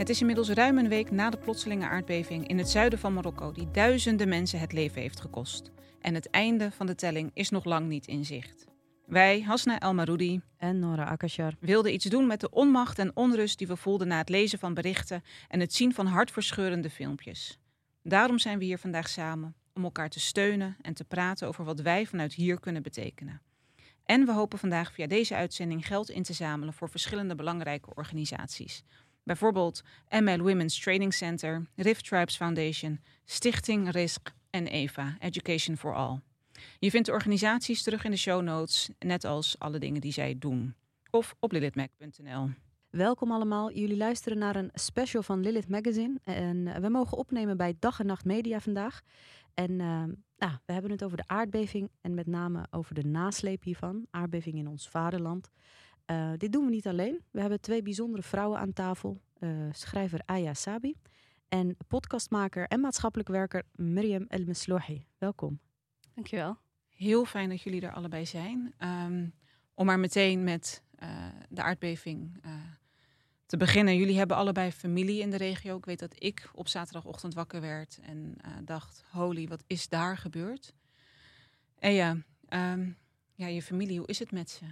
Het is inmiddels ruim een week na de plotselinge aardbeving in het zuiden van Marokko, die duizenden mensen het leven heeft gekost. En het einde van de telling is nog lang niet in zicht. Wij, Hasna El Maroudi en Nora Akashar, wilden iets doen met de onmacht en onrust die we voelden na het lezen van berichten en het zien van hartverscheurende filmpjes. Daarom zijn we hier vandaag samen om elkaar te steunen en te praten over wat wij vanuit hier kunnen betekenen. En we hopen vandaag via deze uitzending geld in te zamelen voor verschillende belangrijke organisaties. Bijvoorbeeld ML Women's Training Center, Rift Tribes Foundation, Stichting RISC en EVA, Education for All. Je vindt de organisaties terug in de show notes, net als alle dingen die zij doen. Of op lilithmac.nl. Welkom allemaal. Jullie luisteren naar een special van Lilith Magazine. En we mogen opnemen bij Dag en Nacht Media vandaag. En uh, nou, we hebben het over de aardbeving en met name over de nasleep hiervan. Aardbeving in ons vaderland. Uh, dit doen we niet alleen. We hebben twee bijzondere vrouwen aan tafel. Uh, schrijver Aya Sabi en podcastmaker en maatschappelijk werker Miriam El Meslouhi. Welkom. Dankjewel. Heel fijn dat jullie er allebei zijn. Um, om maar meteen met uh, de aardbeving te beginnen. Jullie hebben allebei familie in de regio. Ik weet dat ik op zaterdagochtend wakker werd en dacht: holy, wat is daar gebeurd? En ja, um, ja, je familie, hoe is het met ze?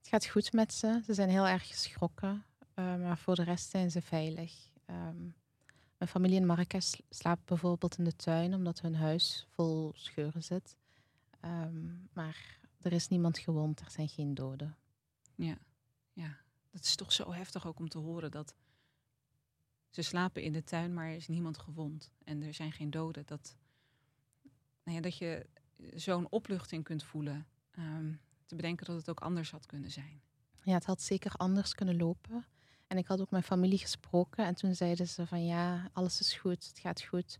Het gaat goed met ze. Ze zijn heel erg geschrokken. Uh, maar voor de rest zijn ze veilig. Um, mijn familie in Marrakesh slaapt bijvoorbeeld in de tuin omdat hun huis vol scheuren zit. Um, maar er is niemand gewond, er zijn geen doden. Ja, ja, dat is toch zo heftig ook om te horen dat ze slapen in de tuin, maar er is niemand gewond en er zijn geen doden. Dat, nou ja, dat je zo'n opluchting kunt voelen. Um, te bedenken dat het ook anders had kunnen zijn. Ja, het had zeker anders kunnen lopen. En ik had ook mijn familie gesproken en toen zeiden ze van ja, alles is goed, het gaat goed.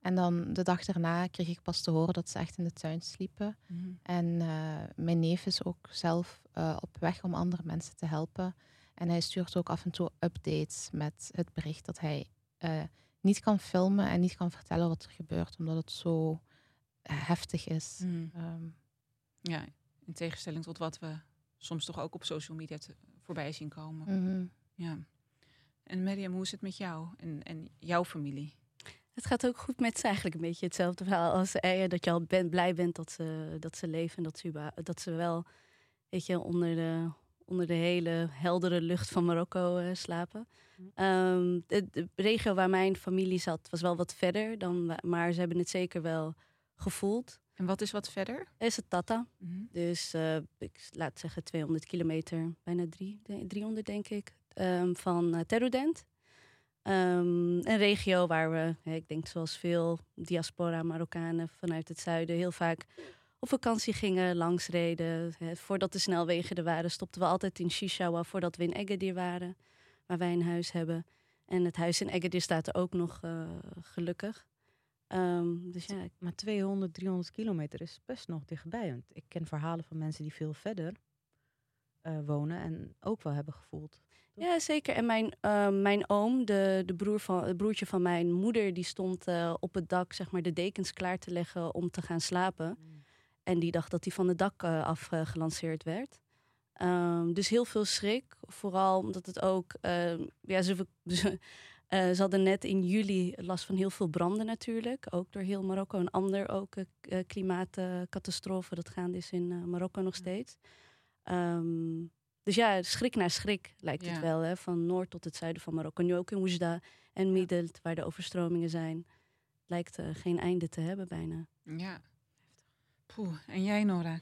En dan de dag daarna kreeg ik pas te horen dat ze echt in de tuin sliepen. Mm -hmm. En uh, mijn neef is ook zelf uh, op weg om andere mensen te helpen. En hij stuurt ook af en toe updates met het bericht dat hij uh, niet kan filmen en niet kan vertellen wat er gebeurt, omdat het zo heftig is. Mm. Um, ja, in tegenstelling tot wat we soms toch ook op social media te, voorbij zien komen. Mm -hmm. Ja. En Miriam, hoe is het met jou en, en jouw familie? Het gaat ook goed met ze. Eigenlijk een beetje hetzelfde verhaal als Eya. Dat je al ben, blij bent dat ze, dat ze leven en dat ze, dat ze wel weet je, onder, de, onder de hele heldere lucht van Marokko uh, slapen. Mm. Um, de, de, regio waar mijn familie zat was wel wat verder, dan, maar ze hebben het zeker wel gevoeld. En wat is wat verder? Is het Tata. Mm -hmm. Dus uh, ik laat zeggen 200 kilometer, bijna drie, 300 denk ik, um, van uh, Terudent. Um, een regio waar we, ik denk zoals veel diaspora Marokkanen vanuit het zuiden, heel vaak op vakantie gingen, langsreden. Voordat de snelwegen er waren, stopten we altijd in Shishawa voordat we in Agadir waren, waar wij een huis hebben. En het huis in Agadir staat er ook nog uh, gelukkig. Um, dus ja. Maar 200, 300 kilometer is best nog dichtbij. Want ik ken verhalen van mensen die veel verder uh, wonen en ook wel hebben gevoeld. Ja, zeker. En mijn, uh, mijn oom, de, de broer van, het broertje van mijn moeder, die stond uh, op het dak zeg maar, de dekens klaar te leggen om te gaan slapen. Mm. En die dacht dat hij van het dak uh, afgelanceerd werd. Um, dus heel veel schrik. Vooral omdat het ook. ja, ze, ze, ze, hadden net in juli last van heel veel branden natuurlijk. Ook door heel Marokko. Een ander ook klimaatcatastrofe. dat gaande is in Marokko nog steeds. Um, dus ja, schrik naar schrik lijkt ja. het wel. Hè? Van noord tot het zuiden van Marokko. Nu ook in Oujda en Midelt, waar de overstromingen zijn. Lijkt uh, geen einde te hebben bijna. Ja. Poeh. En jij, Nora?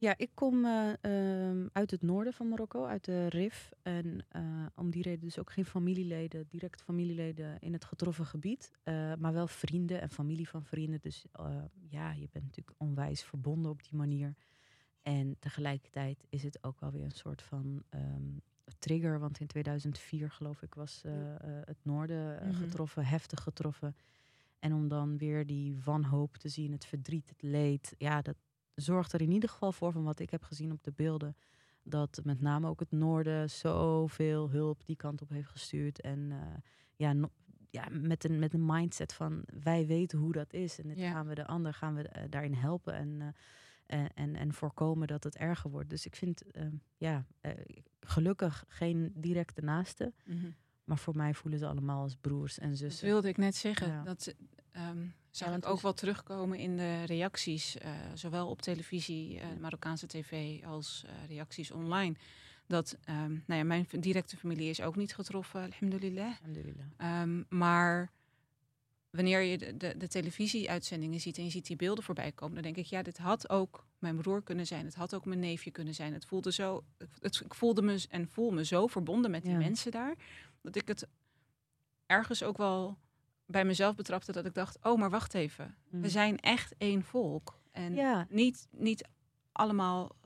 Ja, ik kom uh, um, uit het noorden van Marokko, uit de Rif. En uh, om die reden dus ook geen familieleden, direct familieleden in het getroffen gebied. Uh, maar wel vrienden en familie van vrienden. Dus ja, je bent natuurlijk onwijs verbonden op die manier. En tegelijkertijd is het ook wel weer een soort van um, trigger. Want in 2004, geloof ik, was het noorden uh, getroffen, mm -hmm. heftig getroffen. En om dan weer die wanhoop te zien, het verdriet, het leed. Ja, dat zorgt er in ieder geval voor, van wat ik heb gezien op de beelden. Dat met name ook het noorden zoveel hulp die kant op heeft gestuurd. En ja, no, ja met, een, met een mindset van wij weten hoe dat is. En dit ja. gaan we de ander gaan we daarin helpen. En en, en, en, voorkomen dat het erger wordt. Dus ik vind, uh, ja, gelukkig geen directe naaste. Mm -hmm. Maar voor mij voelen ze allemaal als broers en Dat zussen. wilde ik net zeggen. Ja. Dat ehm want ik ook wel terugkomen in de reacties, eh, zowel op televisie, eh. Marokkaanse tv, als eh, reacties online. Dat, ehm, nou ja, mijn directe familie is ook niet getroffen, alhamdulillah. Alhamdulillah. Ehm, maar wanneer je de, de, de televisieuitzendingen ziet en je ziet die beelden voorbij komen, dan denk ik, ja, dit had ook mijn broer kunnen zijn. Het had ook mijn neefje kunnen zijn. Het voelde zo, het, ik voelde me en voel me zo verbonden met die Ja. mensen daar, dat ik het ergens ook wel bij mezelf betrapte dat ik dacht, oh, maar wacht even. We Mm. zijn echt één volk. En Ja, niet, niet allemaal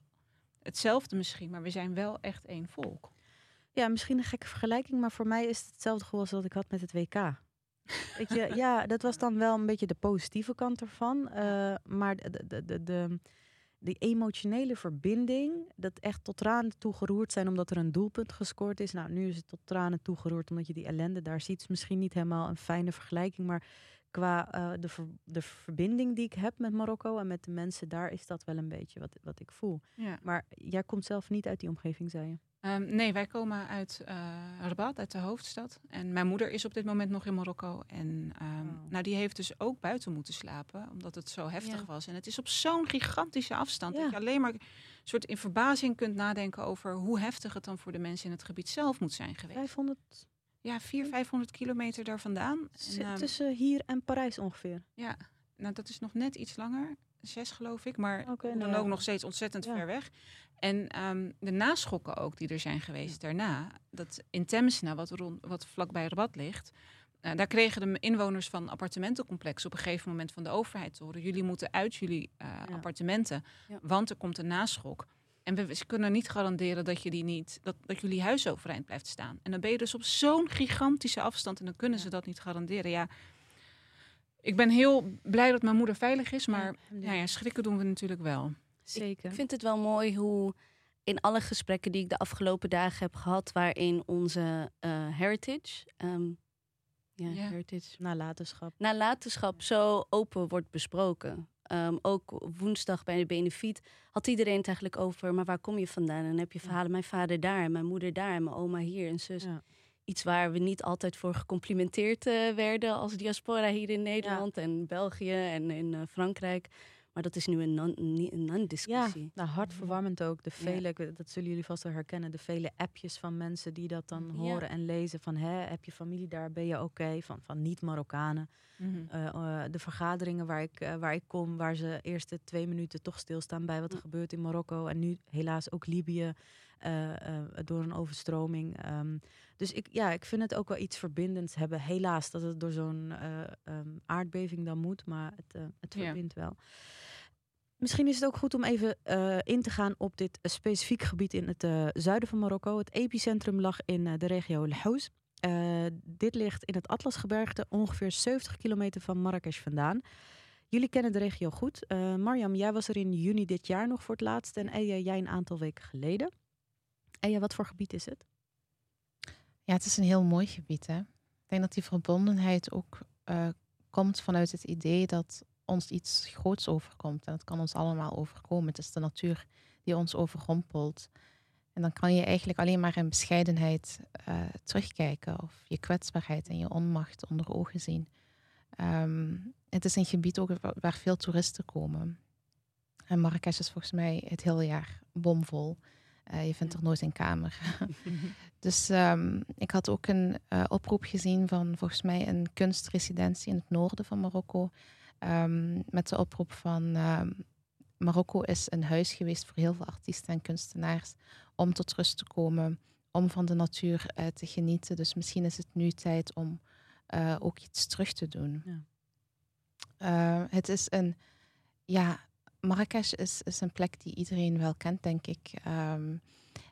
hetzelfde misschien, maar we zijn wel echt één volk. Ja, misschien een gekke vergelijking, maar voor mij is het hetzelfde gevoel als dat ik had met het WK. Weet je, ja, dat was dan wel een beetje de positieve kant ervan. eh, maar de, de, de, de, die emotionele verbinding, dat echt tot tranen toe geroerd zijn omdat er een doelpunt gescoord is. Nou, nu is het tot tranen toe geroerd omdat je die ellende daar ziet. Is misschien niet helemaal een fijne vergelijking, maar qua eh, de, ver- de verbinding die ik heb met Marokko en met de mensen daar, is dat wel een beetje wat, wat ik voel. Ja. Maar jij komt zelf niet uit die omgeving, zei je? Ehm, nee, wij komen uit eh Rabat, uit de hoofdstad. En mijn moeder is op dit moment nog in Marokko. En ehm, Oh. nou, die heeft dus ook buiten moeten slapen, omdat het zo heftig Ja. was. En het is op zo'n gigantische afstand dat je alleen maar soort in verbazing kunt nadenken over hoe heftig het dan voor de mensen in het gebied zelf moet zijn geweest. 500 Ja, 400, 500 kilometer daar vandaan. En, ehm, tussen hier en Parijs ongeveer. ja, nou dat is nog net iets langer. Zes geloof ik, maar dan nou ook nog steeds ontzettend ver weg. En ehm, de naschokken ook die er zijn geweest daarna. Dat in Temsna, wat, rond, wat vlakbij Rabat ligt... eh, daar kregen de inwoners van appartementencomplexen op een gegeven moment van de overheid te horen. Jullie moeten uit jullie eh, Ja. appartementen, Ja. want er komt een naschok. En we, ze kunnen niet garanderen dat, je die niet, dat, dat jullie huis overeind blijft staan. En dan ben je dus op zo'n gigantische afstand en dan kunnen ze dat niet garanderen. Ja, ik ben heel blij dat mijn moeder veilig is, maar nou ja, schrikken doen we natuurlijk wel. Zeker. Ik vind het wel mooi hoe in alle gesprekken die ik de afgelopen dagen heb gehad, waarin onze eh, heritage, ehm, ja, Ja. heritage, nalatenschap. nalatenschap zo open wordt besproken. Ehm, ook woensdag bij de benefiet had iedereen het eigenlijk over, maar waar kom je vandaan? En dan heb je verhalen, mijn vader daar, en mijn moeder daar, en mijn oma hier en zus. Ja. Iets waar we niet altijd voor gecomplimenteerd eh, werden als diaspora hier in Nederland en België en in eh, Frankrijk. Maar dat is nu een non- niet- een Ja, non-discussie. nou, hartverwarmend ook. De vele, dat zullen jullie vast wel herkennen, de vele appjes van mensen die dat dan Ja. horen en lezen. Van, hè, heb je familie daar, ben je oké? Van, van niet-Marokkanen. Eh, eh, de vergaderingen waar ik, eh, waar ik kom, waar ze eerste twee minuten toch stilstaan bij wat er gebeurt in Marokko. En nu helaas ook Libië door een overstroming. Ehm, dus ik, ja, ik vind het ook wel iets verbindends hebben. Helaas dat het door zo'n eh, ehm, aardbeving dan moet, maar het, het Ja. verbindt wel. Misschien is het ook goed om even eh, in te gaan op dit eh, specifiek gebied in het eh, zuiden van Marokko. Het epicentrum lag in de regio El Hous. Dit ligt in het Atlasgebergte, ongeveer 70 kilometer van Marrakesh vandaan. Jullie kennen de regio goed. Marjam, jij was er in juni dit jaar nog voor het laatst en jij een aantal weken geleden. Eja, wat voor gebied is het? Ja, het is een heel mooi gebied. Hè? Ik denk dat die verbondenheid ook komt vanuit het idee dat ons iets groots overkomt. En het kan ons allemaal overkomen. Het is de natuur die ons overrompelt. En dan kan je eigenlijk alleen maar in bescheidenheid eh, terugkijken of je kwetsbaarheid en je onmacht onder ogen zien. Ehm, het is een gebied ook wa- waar veel toeristen komen. En Marrakesh is volgens mij het hele jaar bomvol. Eh, je vindt er nooit een kamer. Dus ehm, ik had ook een eh, oproep gezien van volgens mij een kunstresidentie in het noorden van Marokko. Ehm, met de oproep van ehm, Marokko is een huis geweest voor heel veel artiesten en kunstenaars om tot rust te komen, om van de natuur eh, te genieten. Dus misschien is het nu tijd om eh, ook iets terug te doen. Ja. Eh, het is een, ja, Marrakesh is, is een plek die iedereen wel kent, denk ik. Ehm,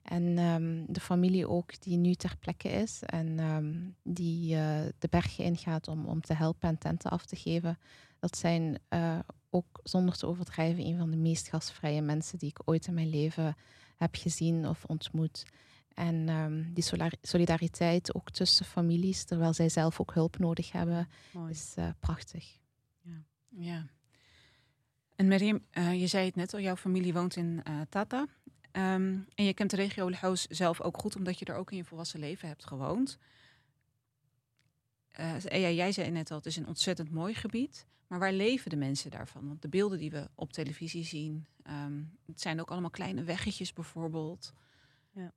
en ehm, de familie ook, die nu ter plekke is en ehm, die eh, de bergen ingaat om, om te helpen en tenten af te geven. Dat zijn eh, ook zonder te overdrijven een van de meest gastvrije mensen die ik ooit in mijn leven heb gezien of ontmoet. En ehm, die solidariteit ook tussen families, terwijl zij zelf ook hulp nodig hebben, Mooi. is eh, prachtig. Ja. En Miriam, eh, je zei het net al, jouw familie woont in Tata. Ehm, en je kent de regio El Hous zelf ook goed, omdat je er ook in je volwassen leven hebt gewoond. ja, jij zei net al, het is een ontzettend mooi gebied. Maar waar leven de mensen daarvan? Want de beelden die we op televisie zien, ehm, het zijn ook allemaal kleine weggetjes bijvoorbeeld. Ja.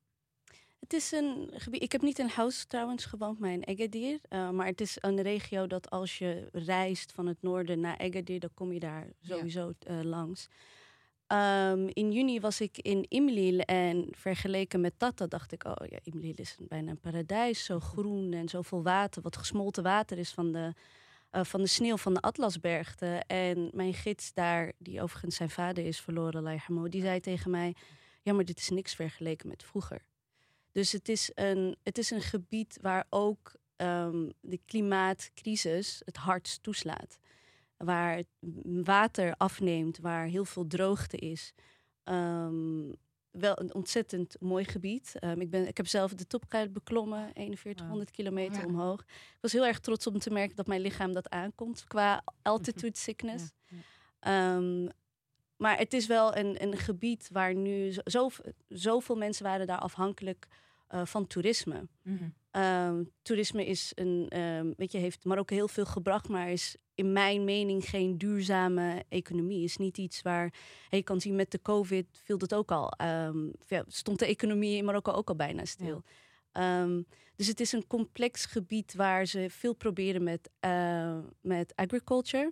Het is een gebied. Ik heb niet in House trouwens gewoond, maar in Agadir. Uh, maar het is een regio dat als je reist van het noorden naar Agadir, dan kom je daar sowieso uh, langs. Um, in juni was ik in Imlil en vergeleken met Tata dacht ik, oh ja, Imlil is bijna een paradijs. Zo groen en zoveel water, wat gesmolten water is van de, uh, van de sneeuw van de Atlasbergte. En mijn gids daar, die overigens zijn vader is verloren, Laihamo, die zei tegen mij, ja, maar dit is niks vergeleken met vroeger. Dus het is een, het is een gebied waar ook um, de klimaatcrisis het hardst toeslaat waar water afneemt, waar heel veel droogte is. Um, wel een ontzettend mooi gebied. Um, ik, ben, ik heb zelf de topkruid beklommen, 4100 kilometer omhoog. Ik was heel erg trots om te merken dat mijn lichaam dat aankomt qua altitude sickness. Ja. Um, maar het is wel een, een gebied waar nu zo, zoveel mensen waren daar afhankelijk uh, van toerisme. Mm -hmm. Um, toerisme is een, um, weet je, heeft Marokko heel veel gebracht, maar is in mijn mening geen duurzame economie. Is niet iets waar je kan zien met de COVID viel dat ook al. Um, ja, stond de economie in Marokko ook al bijna stil. Ja. dus het is een complex gebied waar ze veel proberen met, uh, met agriculture,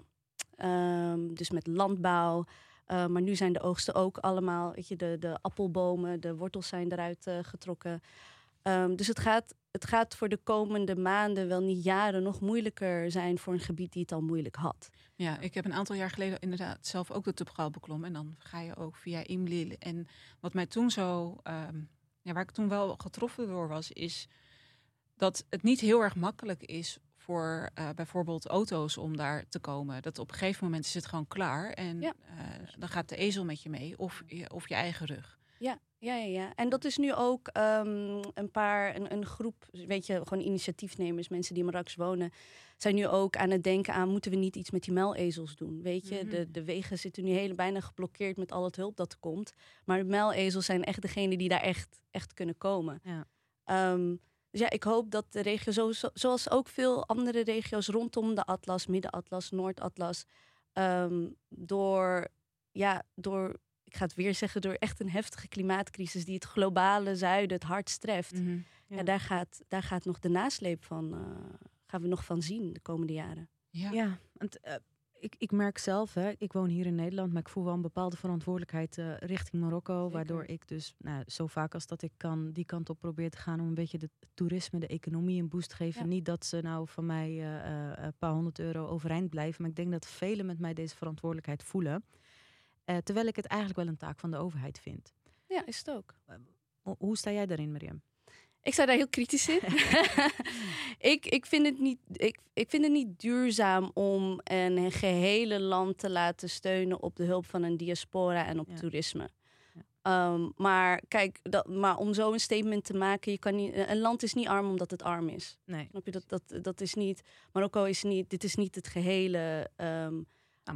dus met landbouw. Uh, maar nu zijn de oogsten ook allemaal, weet je, de, de appelbomen, de wortels zijn eruit uh, getrokken. Um, dus het gaat, het gaat voor de komende maanden, wel niet jaren, nog moeilijker zijn voor een gebied die het al moeilijk had. Ja, ik heb een aantal jaar geleden inderdaad zelf ook de Tubgal beklommen. En dan ga je ook via Imlil. En wat mij toen zo, um, ja, waar ik toen wel getroffen door was, is dat het niet heel erg makkelijk is voor uh, bijvoorbeeld auto's om daar te komen. Dat op een gegeven moment is het gewoon klaar en ja. uh, dan gaat de ezel met je mee of, of je eigen rug. Ja, ja, ja, ja. En dat is nu ook um, een paar, een, een groep, weet je, gewoon initiatiefnemers, mensen die in Marrakesh wonen, zijn nu ook aan het denken aan, moeten we niet iets met die muilezels doen? Weet je, mm -hmm. de, de wegen zitten nu heel bijna geblokkeerd met al het hulp dat er komt. Maar de muilezels zijn echt degene die daar echt, echt kunnen komen. Ja. Um, dus ja, ik hoop dat de regio, zo, zo, zoals ook veel andere regio's rondom de Atlas, Midden-Atlas, Noord-Atlas, um, door, ja, door ik ga het weer zeggen, door echt een heftige klimaatcrisis die het globale zuiden het hardst treft. Mm -hmm. ja. ja. daar, gaat, daar gaat nog de nasleep van, uh, gaan we nog van zien de komende jaren. Ja, ja want, uh, ik, ik merk zelf, hè, ik woon hier in Nederland, maar ik voel wel een bepaalde verantwoordelijkheid uh, richting Marokko. Zeker. Waardoor ik dus nou, zo vaak als dat ik kan die kant op probeer te gaan om een beetje de toerisme, de economie een boost te geven. Ja. Niet dat ze nou van mij een paar honderd euro overeind blijven, maar ik denk dat velen met mij deze verantwoordelijkheid voelen. Uh, terwijl ik het eigenlijk wel een taak van de overheid vind. Ja, is het ook. Hoe sta jij daarin, Miriam? Ik sta daar heel kritisch in. ik, ik, vind het niet, ik, ik vind het niet duurzaam om een gehele land te laten steunen op de hulp van een diaspora en op ja. toerisme. Ja. Um, maar kijk, dat, maar om zo een statement te maken, je kan niet, een land is niet arm omdat het arm is. Nee. Snap je? Dat, dat, dat is niet. Marokko is niet. Dit is niet het gehele. Um,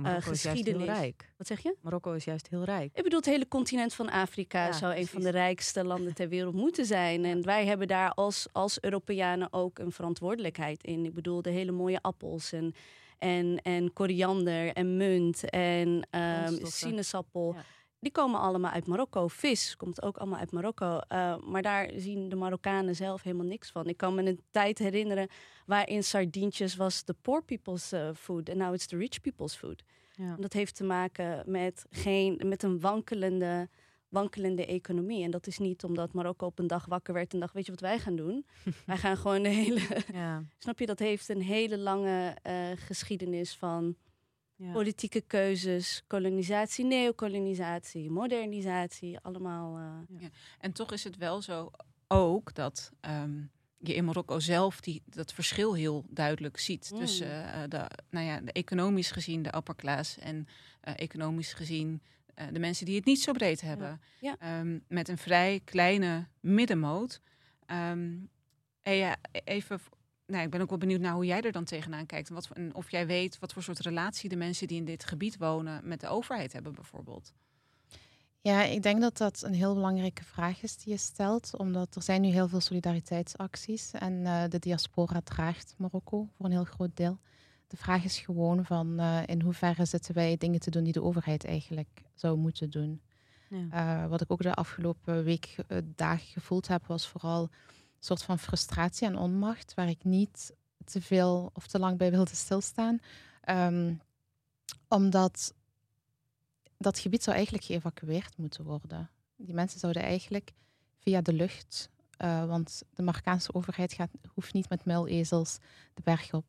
nou, Marokko geschiedenis. Is heel rijk. Wat zeg je? Marokko is juist heel rijk. Ik bedoel, het hele continent van Afrika ja, zou precies. een van de rijkste landen ter wereld moeten zijn. En wij hebben daar als, als Europeanen ook een verantwoordelijkheid in. Ik bedoel, de hele mooie appels en, en, en koriander en munt en um, sinaasappel. Ja. Die komen allemaal uit Marokko. Vis komt ook allemaal uit Marokko. Uh, maar daar zien de Marokkanen zelf helemaal niks van. Ik kan me een tijd herinneren waarin sardientjes was de poor people's uh, food. En now it's the rich people's food. Ja. Dat heeft te maken met, geen, met een wankelende, wankelende economie. En dat is niet omdat Marokko op een dag wakker werd en dacht, weet je wat wij gaan doen? wij gaan gewoon de hele... Ja. Snap je, dat heeft een hele lange uh, geschiedenis van ja. Politieke keuzes, kolonisatie, neocolonisatie, modernisatie, allemaal. Uh... Ja. En toch is het wel zo ook dat um, je in Marokko zelf die, dat verschil heel duidelijk ziet. Mm. Tussen uh, de, nou ja, de economisch gezien de upper class en uh, economisch gezien de mensen die het niet zo breed hebben. Ja. Ja. Um, met een vrij kleine middenmoot. Um, en ja, even nou, ik ben ook wel benieuwd naar hoe jij er dan tegenaan kijkt. En, wat, en of jij weet wat voor soort relatie de mensen die in dit gebied wonen met de overheid hebben, bijvoorbeeld. Ja, ik denk dat dat een heel belangrijke vraag is die je stelt, omdat er zijn nu heel veel solidariteitsacties en eh, de diaspora draagt Marokko voor een heel groot deel. De vraag is gewoon van uh, in hoeverre zitten wij dingen te doen die de overheid eigenlijk zou moeten doen. Ja. Uh, wat ik ook de afgelopen week, dagen gevoeld heb, was vooral soort van frustratie en onmacht, waar ik niet te veel of te lang bij wilde stilstaan. Um, omdat dat gebied zou eigenlijk geëvacueerd moeten worden. Die mensen zouden eigenlijk via de lucht, uh, want de Marokkaanse overheid gaat, hoeft niet met muilezels de berg op,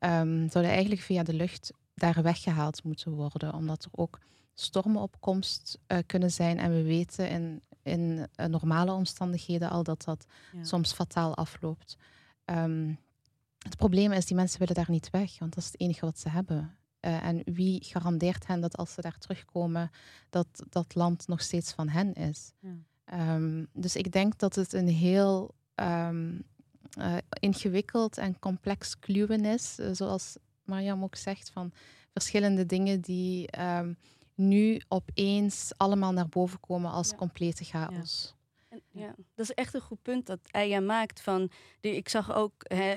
um, zouden eigenlijk via de lucht daar weggehaald moeten worden, omdat er ook stormen uh, kunnen zijn. En we weten in, in uh, normale omstandigheden al dat dat ja. soms fataal afloopt. Um, het probleem is, die mensen willen daar niet weg, want dat is het enige wat ze hebben. Uh, en wie garandeert hen dat als ze daar terugkomen, dat dat land nog steeds van hen is? Ja. Um, dus ik denk dat het een heel um, uh, ingewikkeld en complex kluwen is, uh, zoals Mariam ook zegt, van verschillende dingen die um, nu opeens allemaal naar boven komen als ja. complete chaos. Ja. En, ja. dat is echt een goed punt dat Aya maakt. Van, die, ik zag ook, hè,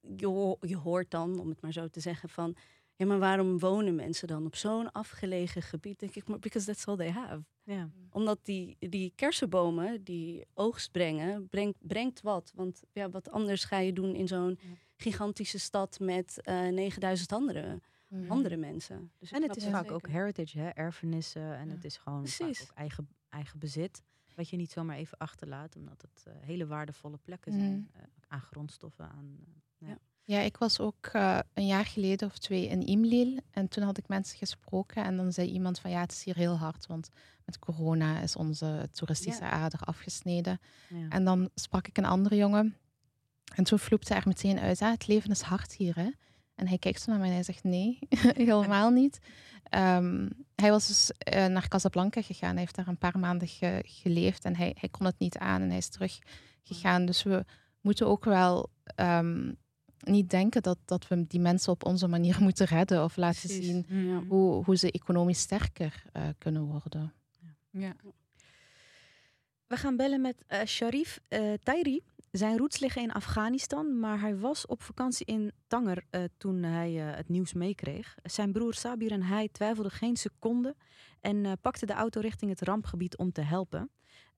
je, je hoort dan, om het maar zo te zeggen, van ja, maar waarom wonen mensen dan op zo'n afgelegen gebied? Denk ik, maar because that's all they have. Ja. Omdat die, die kersenbomen die oogst brengen, brengt, brengt wat. Want ja, wat anders ga je doen in zo'n ja. gigantische stad met uh, 9000 andere, mm. andere mensen. Dus en het is vaak zeker. ook heritage, hè? erfenissen. En ja. het is gewoon vaak ook eigen, eigen bezit. Wat je niet zomaar even achterlaat, omdat het uh, hele waardevolle plekken zijn. Mm. Uh, aan grondstoffen, aan... ja. Ja, ik was ook uh, een jaar geleden of twee in Imlil. En toen had ik mensen gesproken. En dan zei iemand van ja, het is hier heel hard. Want met corona is onze toeristische ja. ader afgesneden. Ja. En dan sprak ik een andere jongen. En toen vloepte er meteen uit, het leven is hard hier. Hè? En hij kijkt zo naar mij en hij zegt nee, helemaal niet. Um, hij was dus uh, naar Casablanca gegaan. Hij heeft daar een paar maanden ge geleefd. En hij, hij kon het niet aan en hij is teruggegaan. Dus we moeten ook wel... Um, niet denken dat, dat we die mensen op onze manier moeten redden of laten Precies. zien ja. hoe, hoe ze economisch sterker uh, kunnen worden. Ja. ja. We gaan bellen met uh, Sharif Tairi. Zijn roots liggen in Afghanistan, maar hij was op vakantie in Tanger toen hij het nieuws meekreeg. Zijn broer Sabir en hij twijfelden geen seconde en pakten de auto richting het rampgebied om te helpen.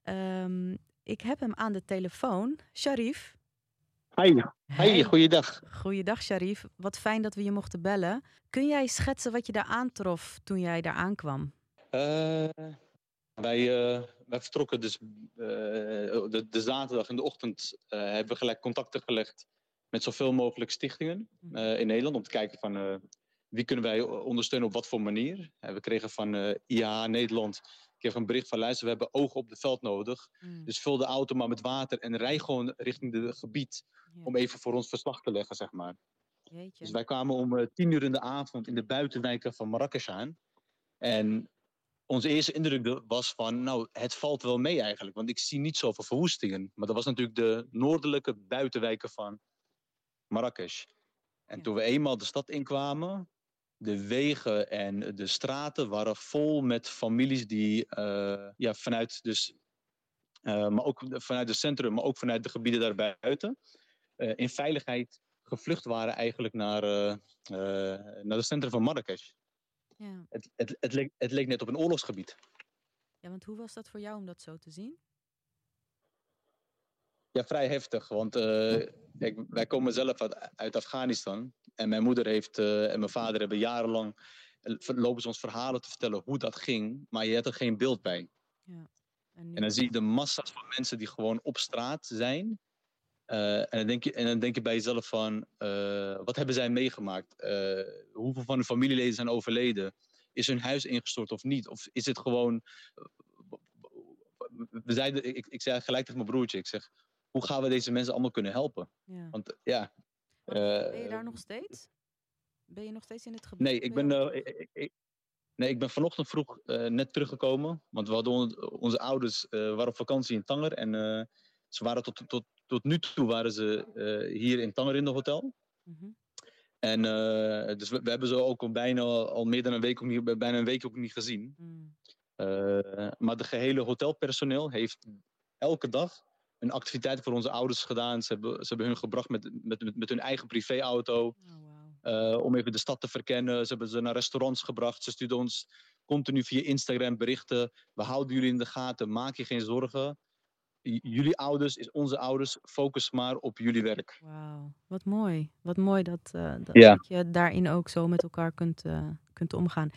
Um, ik heb hem aan de telefoon. Sharif, Hi, hey, goeiedag. Goeiedag Sharif, wat fijn dat we je mochten bellen. Kun jij schetsen wat je daar aantrof toen jij daar aankwam? Uh, wij, uh, wij vertrokken dus uh, de, de, zaterdag in de ochtend hebben we gelijk contacten gelegd met zoveel mogelijk stichtingen mhm. in Nederland om te kijken van wie kunnen wij ondersteunen op wat voor manier. we kregen van IAH Nederland kreeg een bericht van luister, we hebben ogen op het veld nodig. Mm. Dus vul de auto maar met water en rij gewoon richting het gebied ja. om even voor ons verslag te leggen, zeg maar. Jeetje. Dus wij kwamen om uh, tien uur in de avond in de buitenwijken van Marrakesh aan. En onze eerste indruk was van, nou, het valt wel mee eigenlijk, want ik zie niet zoveel verwoestingen. Maar dat was natuurlijk de noordelijke buitenwijken van Marrakesh. En ja. toen we eenmaal de stad inkwamen, de wegen en de straten waren vol met families die uh, ja, vanuit dus, uh, maar ook vanuit het centrum, maar ook vanuit de gebieden daarbuiten, uh, in veiligheid gevlucht waren eigenlijk naar, naar het centrum van Marrakesh. Ja. Het, het, het, leek, het leek net op een oorlogsgebied. Ja, want hoe was dat voor jou om dat zo te zien? Ja, vrij heftig. Want uh, kijk, wij komen zelf uit, uit, Afghanistan. En mijn moeder heeft, uh, en mijn vader hebben jarenlang. lopen ze ons verhalen te vertellen hoe dat ging. Maar je hebt er geen beeld bij. Ja. En, nu... en, dan zie je de massa's van mensen die gewoon op straat zijn. Uh, en, dan denk je, en dan denk je bij jezelf van. wat hebben zij meegemaakt? hoeveel van hun familieleden zijn overleden? Is hun huis ingestort of niet? Of is het gewoon. We zeiden, ik, ik zei gelijk tegen mijn broertje. Ik zeg hoe gaan we deze mensen allemaal kunnen helpen? Ja. Want ja. Ben je daar nog steeds? Ben je nog steeds in het gebied? Nee, ik ben, ik, ik, nee, ik ben vanochtend vroeg net teruggekomen. Want we hadden on, onze ouders waren op vakantie in Tanger. En ze waren tot, tot, tot nu toe waren ze hier in Tanger in de hotel. Mm -hmm. En dus we, we, hebben ze ook al bijna al meer dan een week, ook niet, bijna een week ook niet gezien. Mm. Eh, maar de gehele hotelpersoneel heeft elke dag een activiteit voor onze ouders gedaan. Ze hebben, ze hebben hun gebracht met, met, met, met hun eigen privéauto. Oh, eh, om even de stad te verkennen. Ze hebben ze naar restaurants gebracht. Ze stuurden ons continu via Instagram berichten. We houden jullie in de gaten. Maak je geen zorgen. Jullie ouders is onze ouders. Focus maar op jullie werk. Wauw, wat mooi. Wat mooi dat, eh, dat, Ja. dat je daarin ook zo met elkaar kunt, eh, kunt omgaan.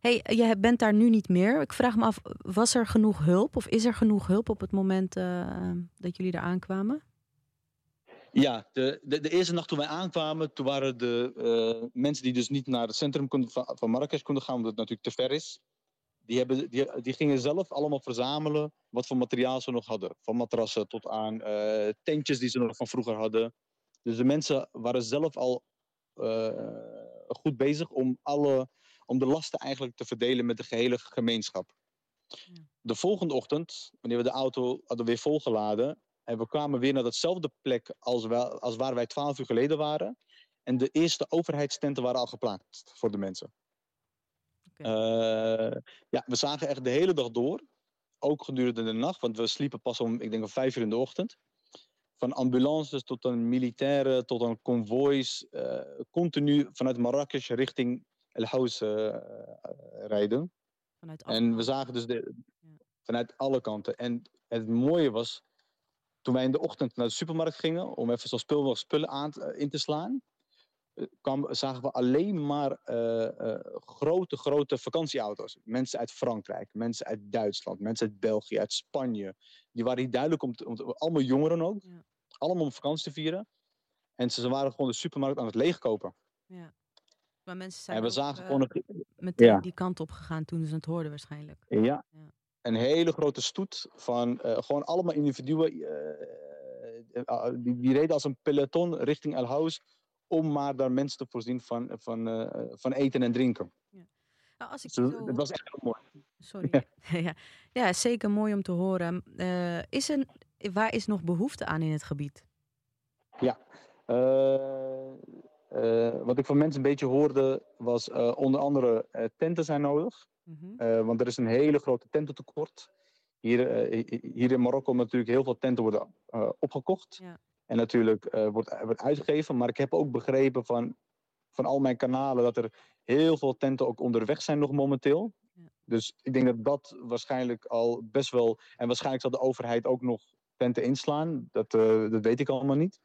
hey, je bent daar nu niet meer. Ik vraag me af, was er genoeg hulp of is er genoeg hulp op het moment eh, dat jullie daar aankwamen? Ja, de, de, de eerste nacht toen wij aankwamen, toen waren de mensen die dus niet naar het centrum konden, van, van Marrakesh konden gaan, omdat het natuurlijk te ver is. Die, hebben, die, die gingen zelf allemaal verzamelen wat voor materiaal ze nog hadden. Van matrassen tot aan eh, tentjes die ze nog van vroeger hadden. Dus de mensen waren zelf al eh, goed bezig om, alle, om de lasten eigenlijk te verdelen met de gehele gemeenschap. Ja. De volgende ochtend, wanneer we de auto hadden weer volgeladen, en we kwamen weer naar datzelfde plek als, wel, als waar wij twaalf uur geleden waren. En de eerste overheidstenten waren al geplaatst voor de mensen. Eh, ja, we zagen echt de hele dag door. Ook gedurende de nacht, want we sliepen pas om, ik denk om vijf uur in de ochtend. Van ambulances tot aan militairen, tot aan konvoois. eh, continu vanuit Marrakesh richting El Haus eh, rijden. Vanuit En we zagen dus de, Ja. vanuit alle kanten. En het mooie was, toen wij in de ochtend naar de supermarkt gingen om even zo spul nog spullen aan te- in te slaan, kwam, zagen we alleen maar eh, eh, grote, grote vakantieauto's. Mensen uit Frankrijk, mensen uit Duitsland, mensen uit België, uit Spanje. Die waren hier duidelijk om, te, om te- allemaal jongeren ook. Ja. Allemaal om vakantie te vieren. En ze, ze waren gewoon de supermarkt aan het leegkopen. Ja. Maar mensen zijn En we ook, zagen eh, gewoon een, meteen ja. die kant op gegaan toen ze het hoorden waarschijnlijk. Ja. Ja. Een hele grote stoet van gewoon allemaal individuen. die, die reden als een peloton richting El Haus. Om maar daar mensen te voorzien van, van, eh, van eten en drinken. Nou, als ik Dus zo... het was echt heel mooi. Sorry. ja. ja, zeker mooi om te horen. Eh, is er, waar is nog behoefte aan in het gebied? Eh, eh, wat ik van mensen een beetje hoorde was onder andere tenten zijn nodig. Mhm. Want er is een hele grote tententekort. Hier, hi- hier in Marokko natuurlijk heel veel tenten worden opgekocht. Ja. En natuurlijk eh, wordt, wordt uitgegeven. Maar ik heb ook begrepen van, van al mijn kanalen dat er heel veel tenten ook onderweg zijn nog momenteel. Ja. Dus ik denk dat dat waarschijnlijk al best wel... En waarschijnlijk zal de overheid ook nog tenten inslaan. Dat, eh, dat weet ik allemaal niet.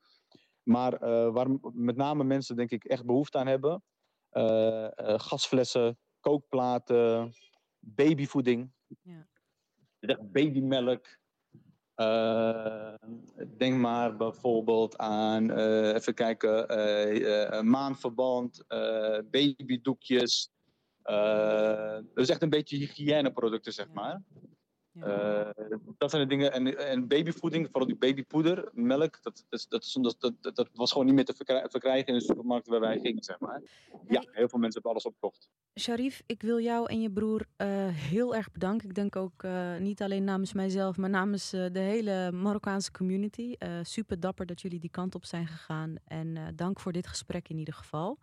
Maar eh, waar met name mensen denk ik echt behoefte aan hebben... eh, eh, gasflessen, kookplaten, babyvoeding. Ja. Babymelk. Eh, denk maar bijvoorbeeld aan, eh, even kijken, eh, eh, maandverband, eh, babydoekjes. Eh, dus echt een beetje hygiëneproducten, zeg maar. Ja. Eh, dat zijn de dingen. En, en babyvoeding, vooral die babypoeder, melk, dat, dat, dat, dat, was gewoon niet meer te verkrij- verkrijgen in de supermarkt waar wij gingen, zeg maar. Ja, heel veel mensen hebben alles opgekocht. Sharif, ik wil jou en je broer eh, heel erg bedanken. Ik denk ook eh, niet alleen namens mijzelf, maar namens de hele Marokkaanse community. Super dapper dat jullie die kant op zijn gegaan. En dank voor dit gesprek in ieder geval.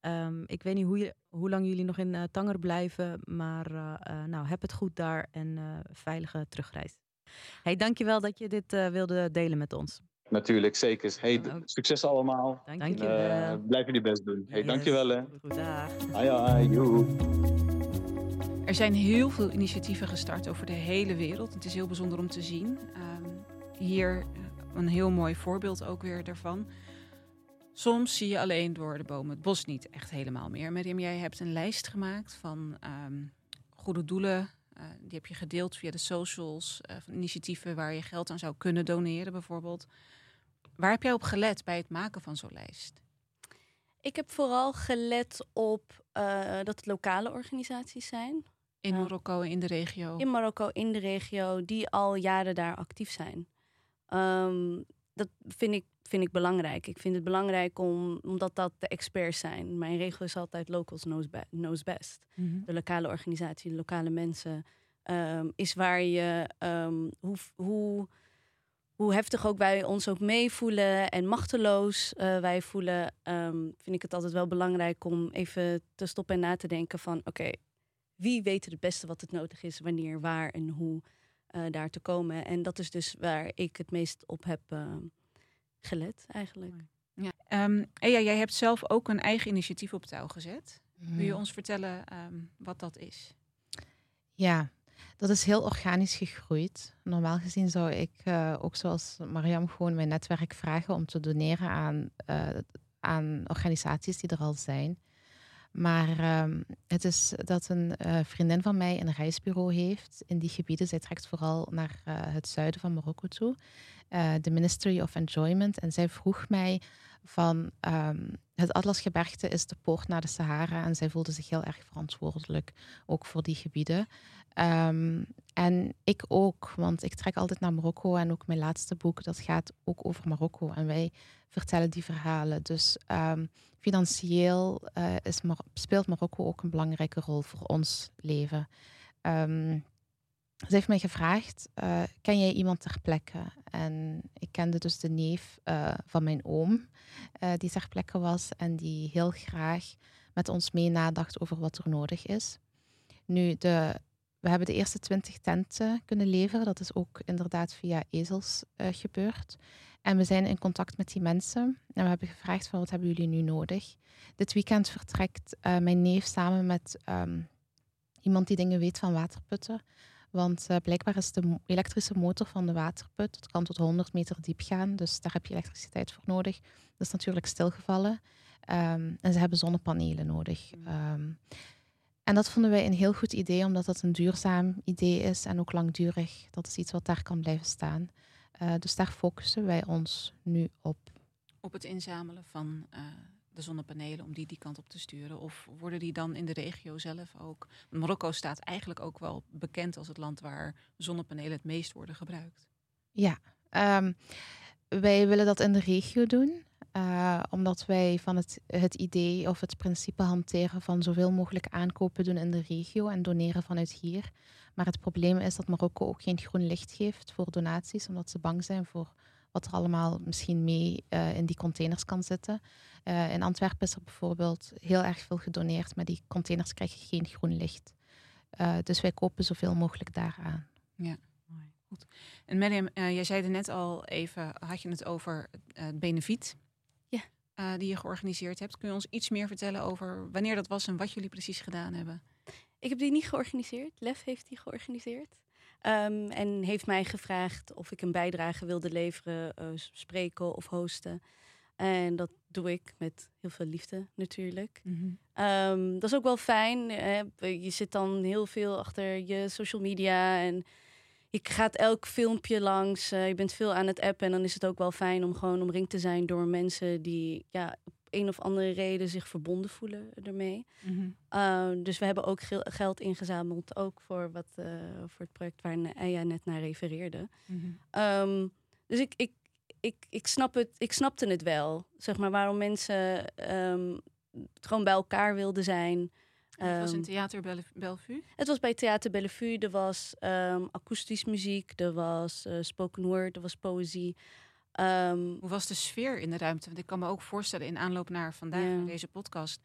Ehm, ik weet niet hoe, je, hoe lang jullie nog in eh, Tanger blijven, maar eh, eh, nou, heb het goed daar en eh, veilige terugreis. Hey, dankjewel dat je dit eh, wilde delen met ons. Natuurlijk, zeker. Hey, succes allemaal. Dankjewel. Eh, blijf jullie best doen. Hey, Yes. dankjewel hè. Goed, dag. Ai, ai, joe. Er zijn heel veel initiatieven gestart over de hele wereld. Het is heel bijzonder om te zien. Ehm, hier een heel mooi voorbeeld ook weer daarvan. Soms zie je alleen door de bomen het bos niet echt helemaal meer. Miriam, jij hebt een lijst gemaakt van ehm, goede doelen. Eh, die heb je gedeeld via de socials. eh, van initiatieven waar je geld aan zou kunnen doneren bijvoorbeeld. Waar heb jij op gelet bij het maken van zo'n lijst? Ik heb vooral gelet op eh, dat het lokale organisaties zijn. In. Marokko in de regio. in Marokko, in de regio, die al jaren daar actief zijn. Ehm, dat vind ik, vind ik belangrijk. Ik vind het belangrijk om, omdat dat de experts zijn. Mijn regel is altijd locals knows, be- knows best. Mhm. De lokale organisatie, de lokale mensen, ehm, is waar je ehm, hoe, hoe, hoe heftig ook wij ons ook meevoelen en machteloos eh, wij voelen, ehm, vind ik het altijd wel belangrijk om even te stoppen en na te denken van oké, wie weet het beste wat het nodig is, wanneer, waar en hoe daar te komen. En dat is dus waar ik het meest op heb gelet eigenlijk. Ja. Um, ja, jij hebt zelf ook een eigen initiatief op touw gezet. Mm. Wil je ons vertellen ehm, wat dat is? Ja, dat is heel organisch gegroeid. Normaal gezien zou ik uh, ook zoals Mariam gewoon mijn netwerk vragen om te doneren aan, uh, aan organisaties die er al zijn. Maar um, het is dat een uh, vriendin van mij een reisbureau heeft in die gebieden. Zij trekt vooral naar het zuiden van Marokko toe. de Ministry of Enjoyment. En zij vroeg mij van um, het Atlasgebergte is de poort naar de Sahara en zij voelde zich heel erg verantwoordelijk ook voor die gebieden. Um, en ik ook, want ik trek altijd naar Marokko en ook mijn laatste boek dat gaat ook over Marokko en wij vertellen die verhalen. Dus um, financieel Mar speelt Marokko ook een belangrijke rol voor ons leven. Um, ze heeft mij gevraagd, uh, ken jij iemand ter plekke? En ik kende dus de neef uh, van mijn oom, die ter plekke was en die heel graag met ons mee nadacht over wat er nodig is. Nu, de, we hebben de eerste twintig tenten kunnen leveren. Dat is ook inderdaad via ezels gebeurd. En we zijn in contact met die mensen en we hebben gevraagd van wat hebben jullie nu nodig? Dit weekend vertrekt mijn neef samen met um, iemand die dingen weet van waterputten want uh, blijkbaar is de elektrische motor van de waterput, het kan tot 100 meter diep gaan, dus daar heb je elektriciteit voor nodig. Dat is natuurlijk stilgevallen. Um, en ze hebben zonnepanelen nodig. Um, en dat vonden wij een heel goed idee, omdat dat een duurzaam idee is en ook langdurig. Dat is iets wat daar kan blijven staan. Uh, dus daar focussen wij ons nu op. Op het inzamelen van uh, de zonnepanelen om die die kant op te sturen? Of worden die dan in de regio zelf ook? Marokko staat eigenlijk ook wel bekend als het land waar zonnepanelen het meest worden gebruikt. Ja, um, wij willen dat in de regio doen. Uh, omdat wij van het, het idee of het principe hanteren van zoveel mogelijk aankopen doen in de regio en doneren vanuit hier. Maar het probleem is dat Marokko ook geen groen licht geeft voor donaties, omdat ze bang zijn voor wat er allemaal misschien mee uh, in die containers kan zitten. Uh, in Antwerpen is er bijvoorbeeld heel erg veel gedoneerd, maar die containers krijgen geen groen licht. Uh, dus wij kopen zoveel mogelijk daaraan. Ja. Goed. En Miriam, jij zei er net al even, had je het over het benefiet ja. die je georganiseerd hebt. Kun je ons iets meer vertellen over wanneer dat was en wat jullie precies gedaan hebben? Ik heb die niet georganiseerd. Lef heeft die georganiseerd. Um, en heeft mij gevraagd of ik een bijdrage wilde leveren, uh, spreken of hosten. En dat doe ik met heel veel liefde natuurlijk. Mm -hmm. um, dat is ook wel fijn. Hè? Je zit dan heel veel achter je social media en je gaat elk filmpje langs. Uh, je bent veel aan het appen en dan is het ook wel fijn om gewoon omringd te zijn door mensen die ja, een of andere reden zich verbonden voelen ermee. Mm -hmm. uh, dus we hebben ook geld ingezameld, ook voor, wat, uh, voor het project waar Eya net naar refereerde. Mm -hmm. um, dus ik, ik, ik, ik, snap het, ik snapte het wel, zeg maar, waarom mensen um, gewoon bij elkaar wilden zijn. Het was in ehm, Theater Bellevue? Het was bij Theater Bellevue. Er was um, akoestisch muziek, er was uh, spoken word, er was poëzie. Um, Hoe was de sfeer in de ruimte? Want ik kan me ook voorstellen in aanloop naar vandaag, deze podcast.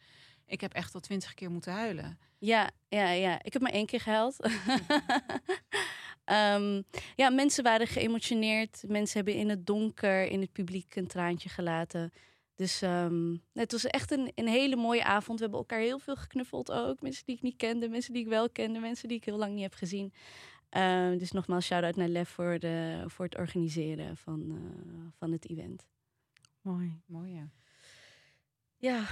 Ik heb echt al twintig keer moeten huilen. Ja, ja, ja. Ik heb maar één keer gehuild. um, ja, mensen waren geëmotioneerd. Mensen hebben in het donker in het publiek een traantje gelaten. Dus um, het was echt een, een hele mooie avond. We hebben elkaar heel veel geknuffeld ook. Mensen die ik niet kende, mensen die ik wel kende, mensen die ik heel lang niet heb gezien. Uh, dus nogmaals, shout-out naar Lef voor, de, voor het organiseren van, uh, van het event. Mooi, mooi ja. Ja,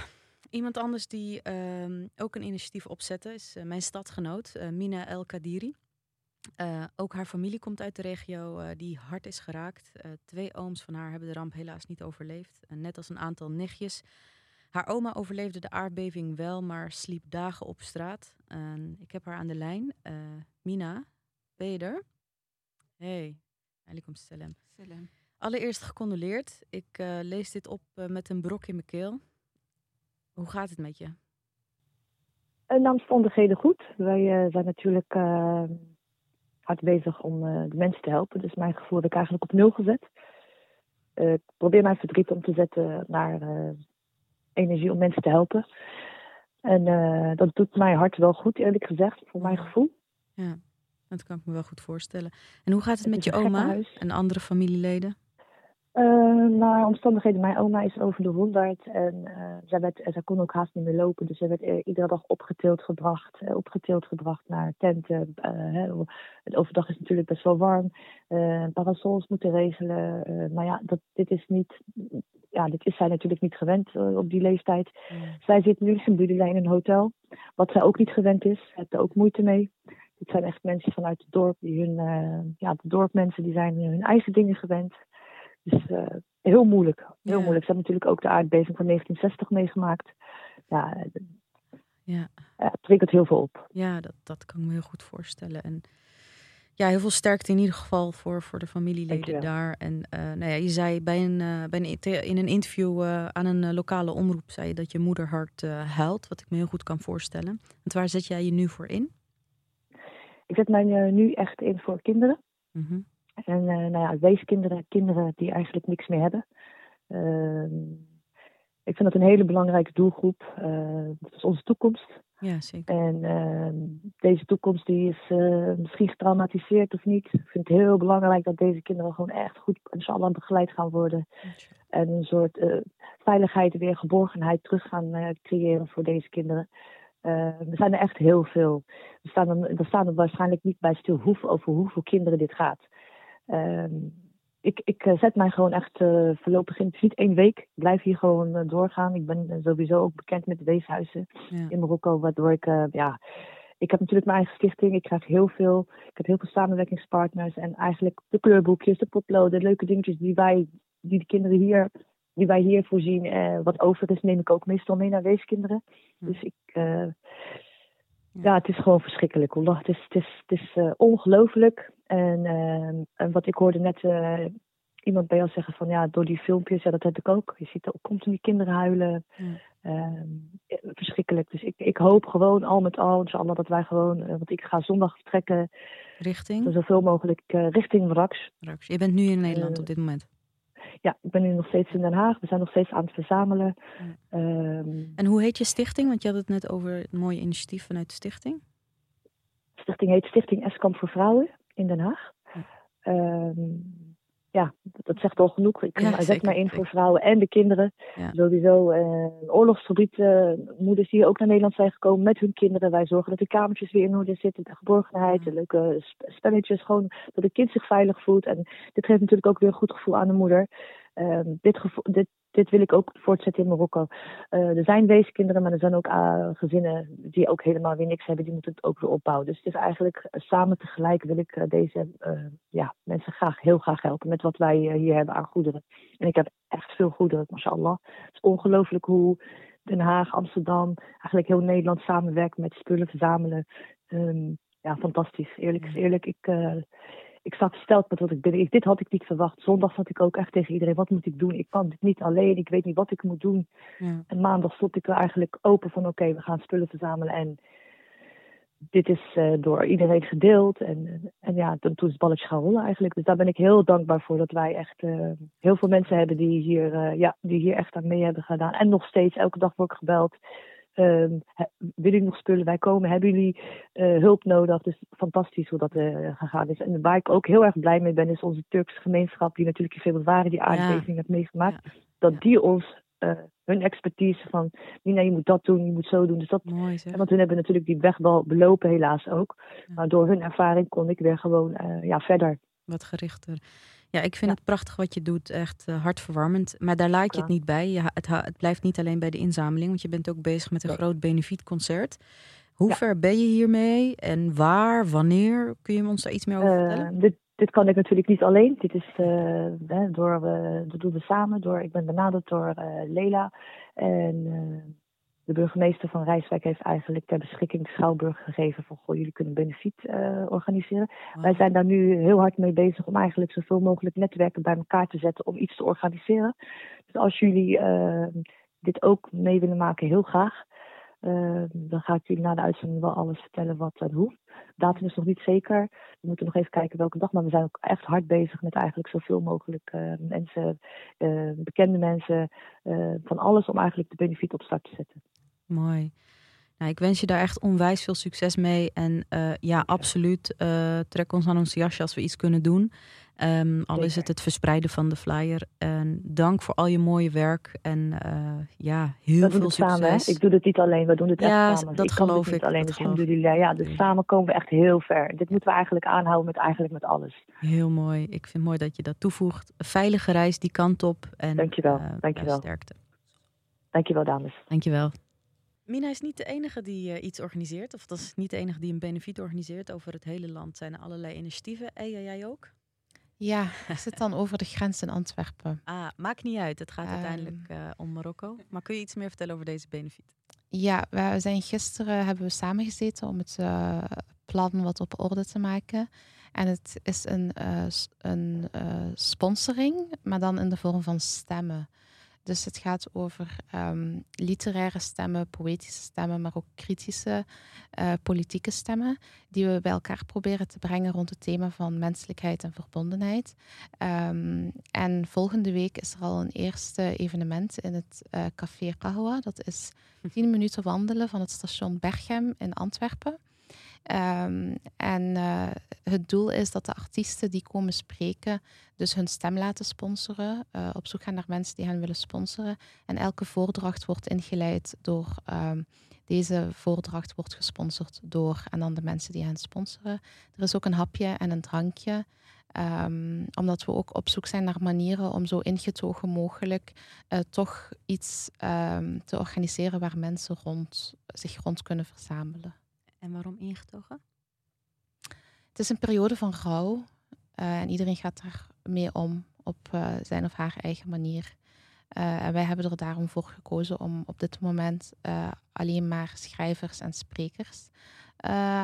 iemand anders die uh, ook een initiatief opzette is uh, mijn stadgenoot, Mina El Kadiri. Ook haar familie komt uit de regio die hard is geraakt. twee ooms van haar hebben de ramp helaas niet overleefd. net als een aantal nichtjes. Haar oma overleefde de aardbeving wel, maar sliep dagen op straat. ik heb haar aan de lijn. Mina, ben je er? Hey, alaikum salam. salam. Allereerst gecondoleerd. Ik uh, lees dit op uh, met een brok in mijn keel. Hoe gaat het met je? Uh, naar omstandigheden goed. Wij zijn natuurlijk hard bezig om de mensen te helpen. Dus mijn gevoel heb ik eigenlijk op nul gezet. ik probeer mijn verdriet om te zetten naar energie om mensen te helpen. En eh, dat doet mijn hart wel goed, eerlijk gezegd, voor mijn gevoel. Ja, dat kan ik me wel goed voorstellen. En hoe gaat het, Het met je oma en andere familieleden? Eh, naar omstandigheden, mijn oma is over de 100 en eh, zij, werd, zij kon ook haast niet meer lopen. Dus zij werd eh, iedere dag opgetild gebracht, eh, opgetild gebracht naar tenten. eh, hè. Het overdag is natuurlijk best wel warm. eh, parasols moeten regelen. eh, maar ja, dat, dit is niet, ja, dit is zij natuurlijk niet gewend eh, op die leeftijd. Zij zit nu alhamdulillah in een hotel, wat zij ook niet gewend is. Heeft er ook moeite mee. Dit zijn echt mensen vanuit het dorp, die hun, eh, ja, de dorpmensen, die zijn hun eigen dingen gewend. Dus heel moeilijk, heel Ja. moeilijk. Ze hebben natuurlijk ook de aardbeving van 1960 meegemaakt. Ja, eh, Ja, ja, het heel veel op. ja dat, dat kan ik me heel goed voorstellen. En ja, heel veel sterkte in ieder geval voor, voor de familieleden daar. En eh, nou ja, je zei bij een, bij een, in een interview aan een lokale omroep zei je dat je moederhart eh huilt, wat ik me heel goed kan voorstellen. Want waar zet jij je nu voor in? Ik zet mij nu echt in voor kinderen. Mhm. En eh, nou ja, weeskinderen, kinderen die eigenlijk niks meer hebben. Ehm, ik vind dat een hele belangrijke doelgroep. Eh dat is onze toekomst. Ja, zeker. En ehm, deze toekomst die is eh, misschien getraumatiseerd of niet. Ik vind het heel belangrijk dat deze kinderen gewoon echt goed inshallah begeleid gaan worden. En een soort eh, veiligheid, weer geborgenheid terug gaan creëren voor deze kinderen. Eh, er zijn er echt heel veel. We staan er, we staan er waarschijnlijk niet bij stil hoeveel, over hoeveel kinderen dit gaat. Ehm, ik, ik eh, zet mij gewoon echt eh, voorlopig in. Het is niet één week. Ik blijf hier gewoon eh, doorgaan. Ik ben sowieso ook bekend met de weeshuizen Ja. in Marokko, waardoor ik, ja, ik heb natuurlijk mijn eigen stichting. Ik krijg heel veel, ik heb heel veel samenwerkingspartners en eigenlijk de kleurboekjes, de potloden, leuke dingetjes die wij, die de kinderen hier, die wij hier voorzien. Eh, wat over is, neem ik ook meestal mee naar weeskinderen. Dus ik, ja, het is gewoon verschrikkelijk. Het is, het is, het is ongelooflijk. En, ehm, en wat ik hoorde net eh, iemand bij jou zeggen van ja, door die filmpjes, ja, dat heb ik ook. Je ziet ook continu kinderen huilen. Ja. Ehm, eh, verschrikkelijk. Dus ik, ik hoop gewoon al met al, inshallah, dat wij gewoon, eh, want ik ga zondag vertrekken, Richting? zoveel mogelijk richting Raks. Rax. Je bent nu in Nederland op dit moment. Ja, ik ben nu nog steeds in Den Haag. We zijn nog steeds aan het verzamelen. Ja. Ehm, En hoe heet je stichting? Want je had het net over het mooie initiatief vanuit de stichting. de stichting heet Stichting Eskamp voor Vrouwen in Den Haag. Ja. Ehm, ja, dat zegt al genoeg. Ik Ja, zet mij in voor vrouwen en de kinderen. Ja. Sowieso uh, oorlogsgebieden, moeders die ook naar Nederland zijn gekomen met hun kinderen. Wij zorgen dat de kamertjes weer in orde zitten, de geborgenheid, Ja. de leuke sp- spelletjes. Gewoon dat het kind zich veilig voelt. En dit geeft natuurlijk ook weer een goed gevoel aan de moeder. Ehm, dit, dit, dit wil ik ook voortzetten in Marokko. Eh, er zijn weeskinderen, maar er zijn ook eh, gezinnen die ook helemaal weer niks hebben. Die moeten het ook weer opbouwen. Dus het is eigenlijk eh, samen tegelijk wil ik deze ja, mensen graag, heel graag helpen met wat wij hier hebben aan goederen. En ik heb echt veel goederen, mashallah. Het is ongelooflijk hoe Den Haag, Amsterdam, eigenlijk heel Nederland samenwerkt met spullen verzamelen. Ehm, ja, fantastisch. Eerlijk is eerlijk. Ik, ik sta versteld met wat ik ben. Dit had ik niet verwacht. Zondag zat ik ook echt tegen iedereen. Wat moet ik doen? Ik kan dit niet alleen. Ik weet niet wat ik moet doen. Ja. En maandag stond ik er eigenlijk open van oké, we gaan spullen verzamelen. En dit is eh, door iedereen gedeeld. En, en ja, toen, toen is het balletje gaan rollen eigenlijk. Dus daar ben ik heel dankbaar voor dat wij echt eh, heel veel mensen hebben die hier, eh, ja, die hier echt aan mee hebben gedaan. En nog steeds, elke dag word ik gebeld. Ehm, he- willen jullie nog spullen bij komen? Hebben jullie eh, hulp nodig? Dus fantastisch hoe dat eh, gegaan is. En waar ik ook heel erg blij mee ben, is onze Turkse gemeenschap, die natuurlijk in februari die aardbeving heeft meegemaakt. Dat die ons eh, hun expertise van, Nina, je moet dat doen, je moet zo doen. Dus dat, Mooi want hun hebben natuurlijk die weg wel belopen, helaas ook. Ja. Maar door hun ervaring kon ik weer gewoon ja, verder. Wat gerichter. Ja, ik vind Ja. het prachtig wat je doet. Echt eh, hartverwarmend. Maar daar laat je het niet bij. Je, het, het blijft niet alleen bij de inzameling. Want je bent ook bezig met een Nee. groot benefietconcert. Hoe Ja. ver ben je hiermee? En waar, wanneer? Kun je ons daar iets meer over vertellen? Eh, dit, dit kan ik natuurlijk niet alleen. Dit is hè, door, dat doen we samen. Door, ik ben benaderd door Lela. En de burgemeester van Rijswijk heeft eigenlijk ter beschikking de Schouwburg gegeven van goh, jullie kunnen benefiet eh, organiseren. Wij zijn daar nu heel hard mee bezig om eigenlijk zoveel mogelijk netwerken bij elkaar te zetten om iets te organiseren. Dus als jullie eh, dit ook mee willen maken, heel graag. Eh, dan ga ik jullie na de uitzending wel alles vertellen wat en hoe. Datum is nog niet zeker. We moeten nog even kijken welke dag. Maar we zijn ook echt hard bezig met eigenlijk zoveel mogelijk eh, mensen, eh, bekende mensen, eh, van alles om eigenlijk de benefiet op start te zetten. Mooi. Nou, ik wens je daar echt onwijs veel succes mee. En uh, ja, absoluut. Uh, trek ons aan ons jasje als we iets kunnen doen. Um, al is het het verspreiden van de flyer. En dank voor al je mooie werk. En uh, ja, heel veel succes. Samen, hè? Ik doe het niet alleen, we doen het ja, echt samen. dat ik geloof ik. Niet alleen, dat dus alhamdulillah. Ja, dus samen komen we echt heel ver. Dit moeten we eigenlijk aanhouden met eigenlijk met alles. Heel mooi. Ik vind het mooi dat je dat toevoegt. Een veilige reis die kant op. En, dankjewel, uh, dankjewel. sterkte. Dankjewel, dames. Dankjewel. Mina is niet de enige die uh, iets organiseert. Of dat is niet de enige die een benefiet organiseert. Over het hele land zijn er allerlei initiatieven. En jij ook? Ja, ik zit dan over de grens in Antwerpen. Ah, maakt niet uit. Het gaat um, uiteindelijk uh, om Marokko. Maar kun je iets meer vertellen over deze benefiet? Ja, we zijn gisteren hebben we samengezeten om het uh, plan wat op orde te maken. En het is een, uh, een sponsoring, maar dan in de vorm van stemmen. Dus het gaat over um, literaire stemmen, poëtische stemmen, maar ook kritische uh, politieke stemmen, die we bij elkaar proberen te brengen rond het thema van menselijkheid en verbondenheid. Um, en volgende week is er al een eerste evenement in het uh, Café Kahwa. Dat is tien minuten wandelen van het station Berchem in Antwerpen. Um, en uh, het doel is dat de artiesten die komen spreken, dus hun stem laten sponsoren, uh, op zoek gaan naar mensen die hen willen sponsoren. En elke voordracht wordt ingeleid door. Um, deze voordracht wordt gesponsord door en dan de mensen die hen sponsoren. Er is ook een hapje en een drankje. Um, omdat we ook op zoek zijn naar manieren om zo ingetogen mogelijk uh, toch iets te organiseren waar mensen rond, zich rond kunnen verzamelen. En waarom ingetogen? Het is een periode van rouw uh, en iedereen gaat daar mee om op uh, zijn of haar eigen manier. Uh, en wij hebben er daarom voor gekozen om op dit moment alleen maar schrijvers en sprekers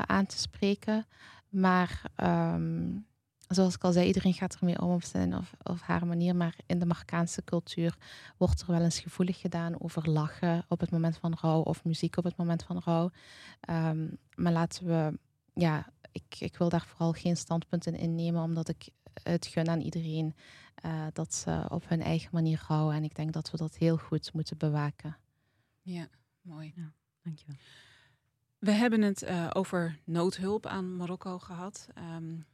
aan te spreken. Maar um, zoals ik al zei, iedereen gaat ermee om op zijn of, of haar manier. Maar in de Marokkaanse cultuur wordt er wel eens gevoelig gedaan over lachen op het moment van rouw of muziek op het moment van rouw. Um, maar laten we, ja, ik, ik wil daar vooral geen standpunt in innemen, omdat ik het gun aan iedereen uh, dat ze op hun eigen manier rouwen. En ik denk dat we dat heel goed moeten bewaken. Ja, mooi. Ja, dankjewel. We hebben het uh, over noodhulp aan Marokko gehad. Um,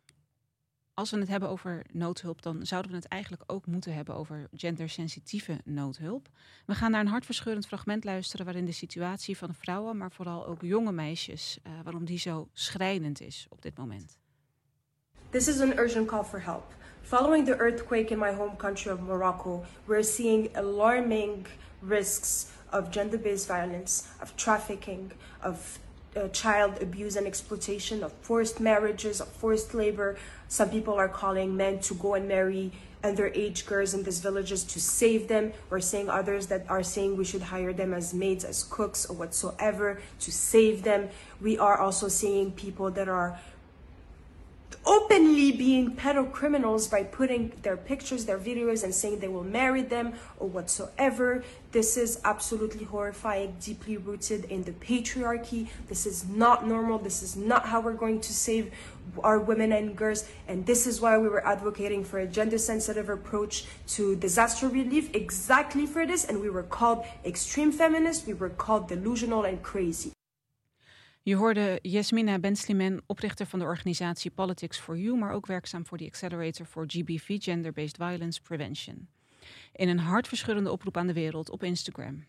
als we het hebben over noodhulp, dan zouden we het eigenlijk ook moeten hebben over gendersensitieve noodhulp. We gaan naar een hartverscheurend fragment luisteren waarin de situatie van vrouwen, maar vooral ook jonge meisjes, uh, waarom die zo schrijnend is op dit moment. This is an urgent call for help. Following the earthquake in my home country of Morocco, we're seeing alarming risks of gender-based violence, of trafficking, of uh, child abuse and exploitation, of forced marriages, of forced labor. Some people are calling men to go and marry underage girls in these villages to save them. We're seeing others that are saying we should hire them as maids, as cooks, or whatsoever to save them. We are also seeing people that are openly being pedo criminals by putting their pictures, their videos, and saying they will marry them or whatsoever. This is absolutely horrifying, deeply rooted in the patriarchy. This is not normal. This is not how we're going to save our women and girls. And this is why we were advocating for a gender sensitive approach to disaster relief, exactly for this. And we were called extreme feminists, we were called delusional and crazy. Je hoorde Yasmina Benslimen, oprichter van de organisatie Politics for You, maar ook werkzaam voor de Accelerator for GBV, Gender-Based Violence Prevention. In een hartverscheurende oproep aan de wereld op Instagram.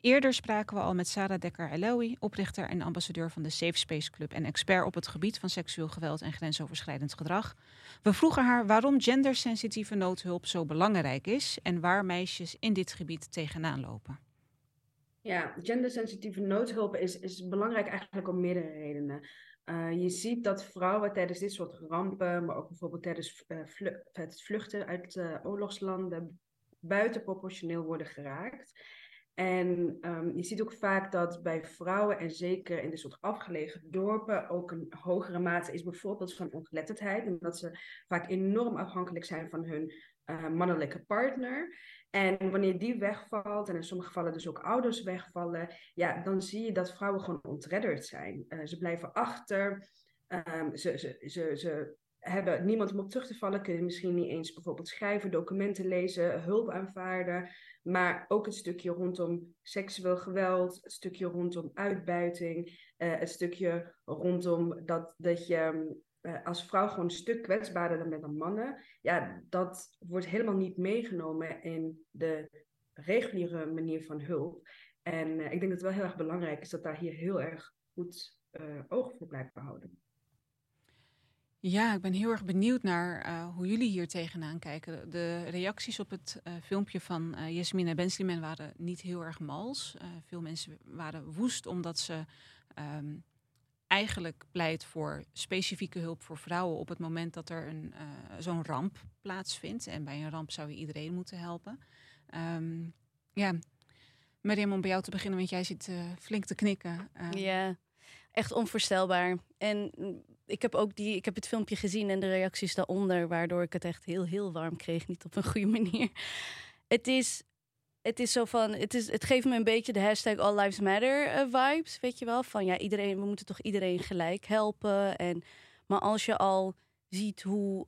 Eerder spraken we al met Sarah Dekker-Alaoui, oprichter en ambassadeur van de Safe Space Club en expert op het gebied van seksueel geweld en grensoverschrijdend gedrag. We vroegen haar waarom gendersensitieve noodhulp zo belangrijk is en waar meisjes in dit gebied tegenaan lopen. Ja, gendersensitieve noodhulp is, is belangrijk eigenlijk om meerdere redenen. Uh, je ziet dat vrouwen tijdens dit soort rampen, maar ook bijvoorbeeld tijdens het vluchten uit uh, oorlogslanden, buitenproportioneel worden geraakt. En um, je ziet ook vaak dat bij vrouwen, en zeker in dit soort afgelegen dorpen, ook een hogere mate is bijvoorbeeld van ongeletterdheid. En dat ze vaak enorm afhankelijk zijn van hun mannelijke partner. En wanneer die wegvalt, en in sommige gevallen dus ook ouders wegvallen, ja, dan zie je dat vrouwen gewoon ontredderd zijn. Uh, ze blijven achter, um, ze, ze, ze, ze hebben niemand om op terug te vallen, kunnen misschien niet eens bijvoorbeeld schrijven, documenten lezen, hulp aanvaarden. Maar ook het stukje rondom seksueel geweld, het stukje rondom uitbuiting, uh, het stukje rondom dat, dat je uh, als vrouw gewoon een stuk kwetsbaarder dan met een mannen. Ja, dat wordt helemaal niet meegenomen in de reguliere manier van hulp. En uh, ik denk dat het wel heel erg belangrijk is dat daar hier heel erg goed oog voor blijft behouden. Ja, ik ben heel erg benieuwd naar hoe jullie hier tegenaan kijken. De reacties op het filmpje van uh, Jasmine Bensliman waren niet heel erg mals. veel mensen waren woest omdat ze um, eigenlijk pleit voor specifieke hulp voor vrouwen op het moment dat er een, zo'n ramp plaatsvindt. En bij een ramp zou je iedereen moeten helpen. Um, ja, Mariam, om bij jou te beginnen, want jij zit flink te knikken. Ja, echt onvoorstelbaar. En ik heb ook die, ik heb het filmpje gezien en de reacties daaronder, waardoor ik het echt heel, heel warm kreeg. Niet op een goede manier. Het is, het is zo van, het, is, het geeft me een beetje de hashtag All Lives Matter uh, vibes, weet je wel? Van ja, iedereen, we moeten toch iedereen gelijk helpen. En, maar als je al ziet hoe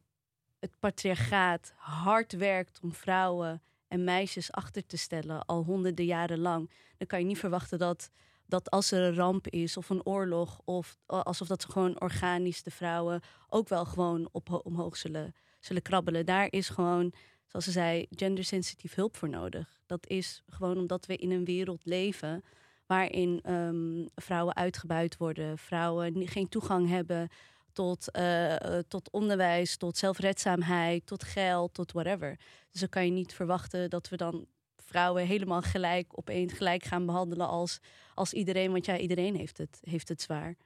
het patriarchaat hard werkt om vrouwen en meisjes achter te stellen, al honderden jaren lang, dan kan je niet verwachten dat dat als er een ramp is of een oorlog, of alsof dat ze gewoon organisch de vrouwen ook wel gewoon op, omhoog zullen, zullen krabbelen. Daar is gewoon, zoals ze zei, gendersensitief hulp voor nodig. Dat is gewoon omdat we in een wereld leven waarin um, vrouwen uitgebuit worden, vrouwen geen toegang hebben tot, uh, tot onderwijs, tot zelfredzaamheid, tot geld, tot whatever. Dus dan kan je niet verwachten dat we dan vrouwen helemaal gelijk opeens gelijk gaan behandelen als, als iedereen. Want ja, iedereen heeft het, heeft het zwaar.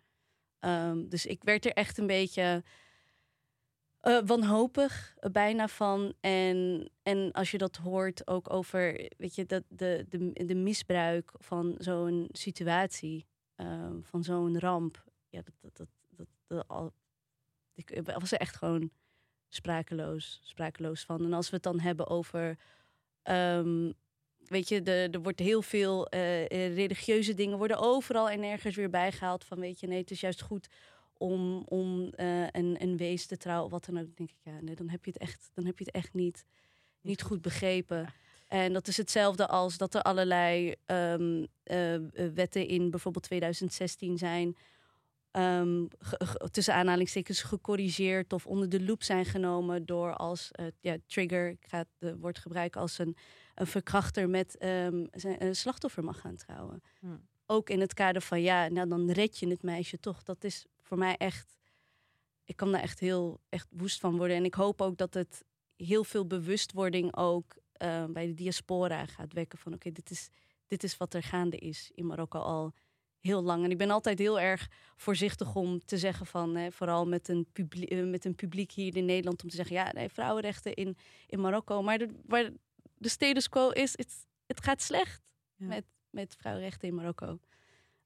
Um, dus ik werd er echt een beetje uh, wanhopig uh, bijna van. En, en als je dat hoort ook over, weet je, dat de, de, de misbruik van zo'n situatie, uh, van zo'n ramp. Ja, dat, dat, dat, dat, al, ik was er echt gewoon sprakeloos, sprakeloos van. En als we het dan hebben over um, weet je, de, er wordt heel veel uh, religieuze dingen worden overal en nergens weer bijgehaald. Van weet je, nee, het is juist goed om, om uh, een, een wees te trouwen. Wat dan ook. Denk ik, ja, nee, dan heb je het echt, dan heb je het echt niet, niet goed begrepen. En dat is hetzelfde als dat er allerlei um, uh, wetten in bijvoorbeeld 2016 zijn. Um, tussen aanhalingstekens gecorrigeerd of onder de loep zijn genomen door als uh, ja, trigger, ik ga het woord gebruiken als een een verkrachter met um, een slachtoffer mag gaan trouwen. Hmm. Ook in het kader van ja, nou dan red je het meisje toch. Dat is voor mij echt. Ik kan daar echt heel echt woest van worden. En ik hoop ook dat het heel veel bewustwording ook uh, bij de diaspora gaat wekken. Van oké, dit, is, dit is wat er gaande is in Marokko al heel lang. En ik ben altijd heel erg voorzichtig om te zeggen van, hè, vooral met een, publiek, uh, met een publiek hier in Nederland, om te zeggen, ja, nee, vrouwenrechten in, in Marokko. Maar de, waar, de status quo is, het, het gaat slecht met, met vrouwenrechten in Marokko.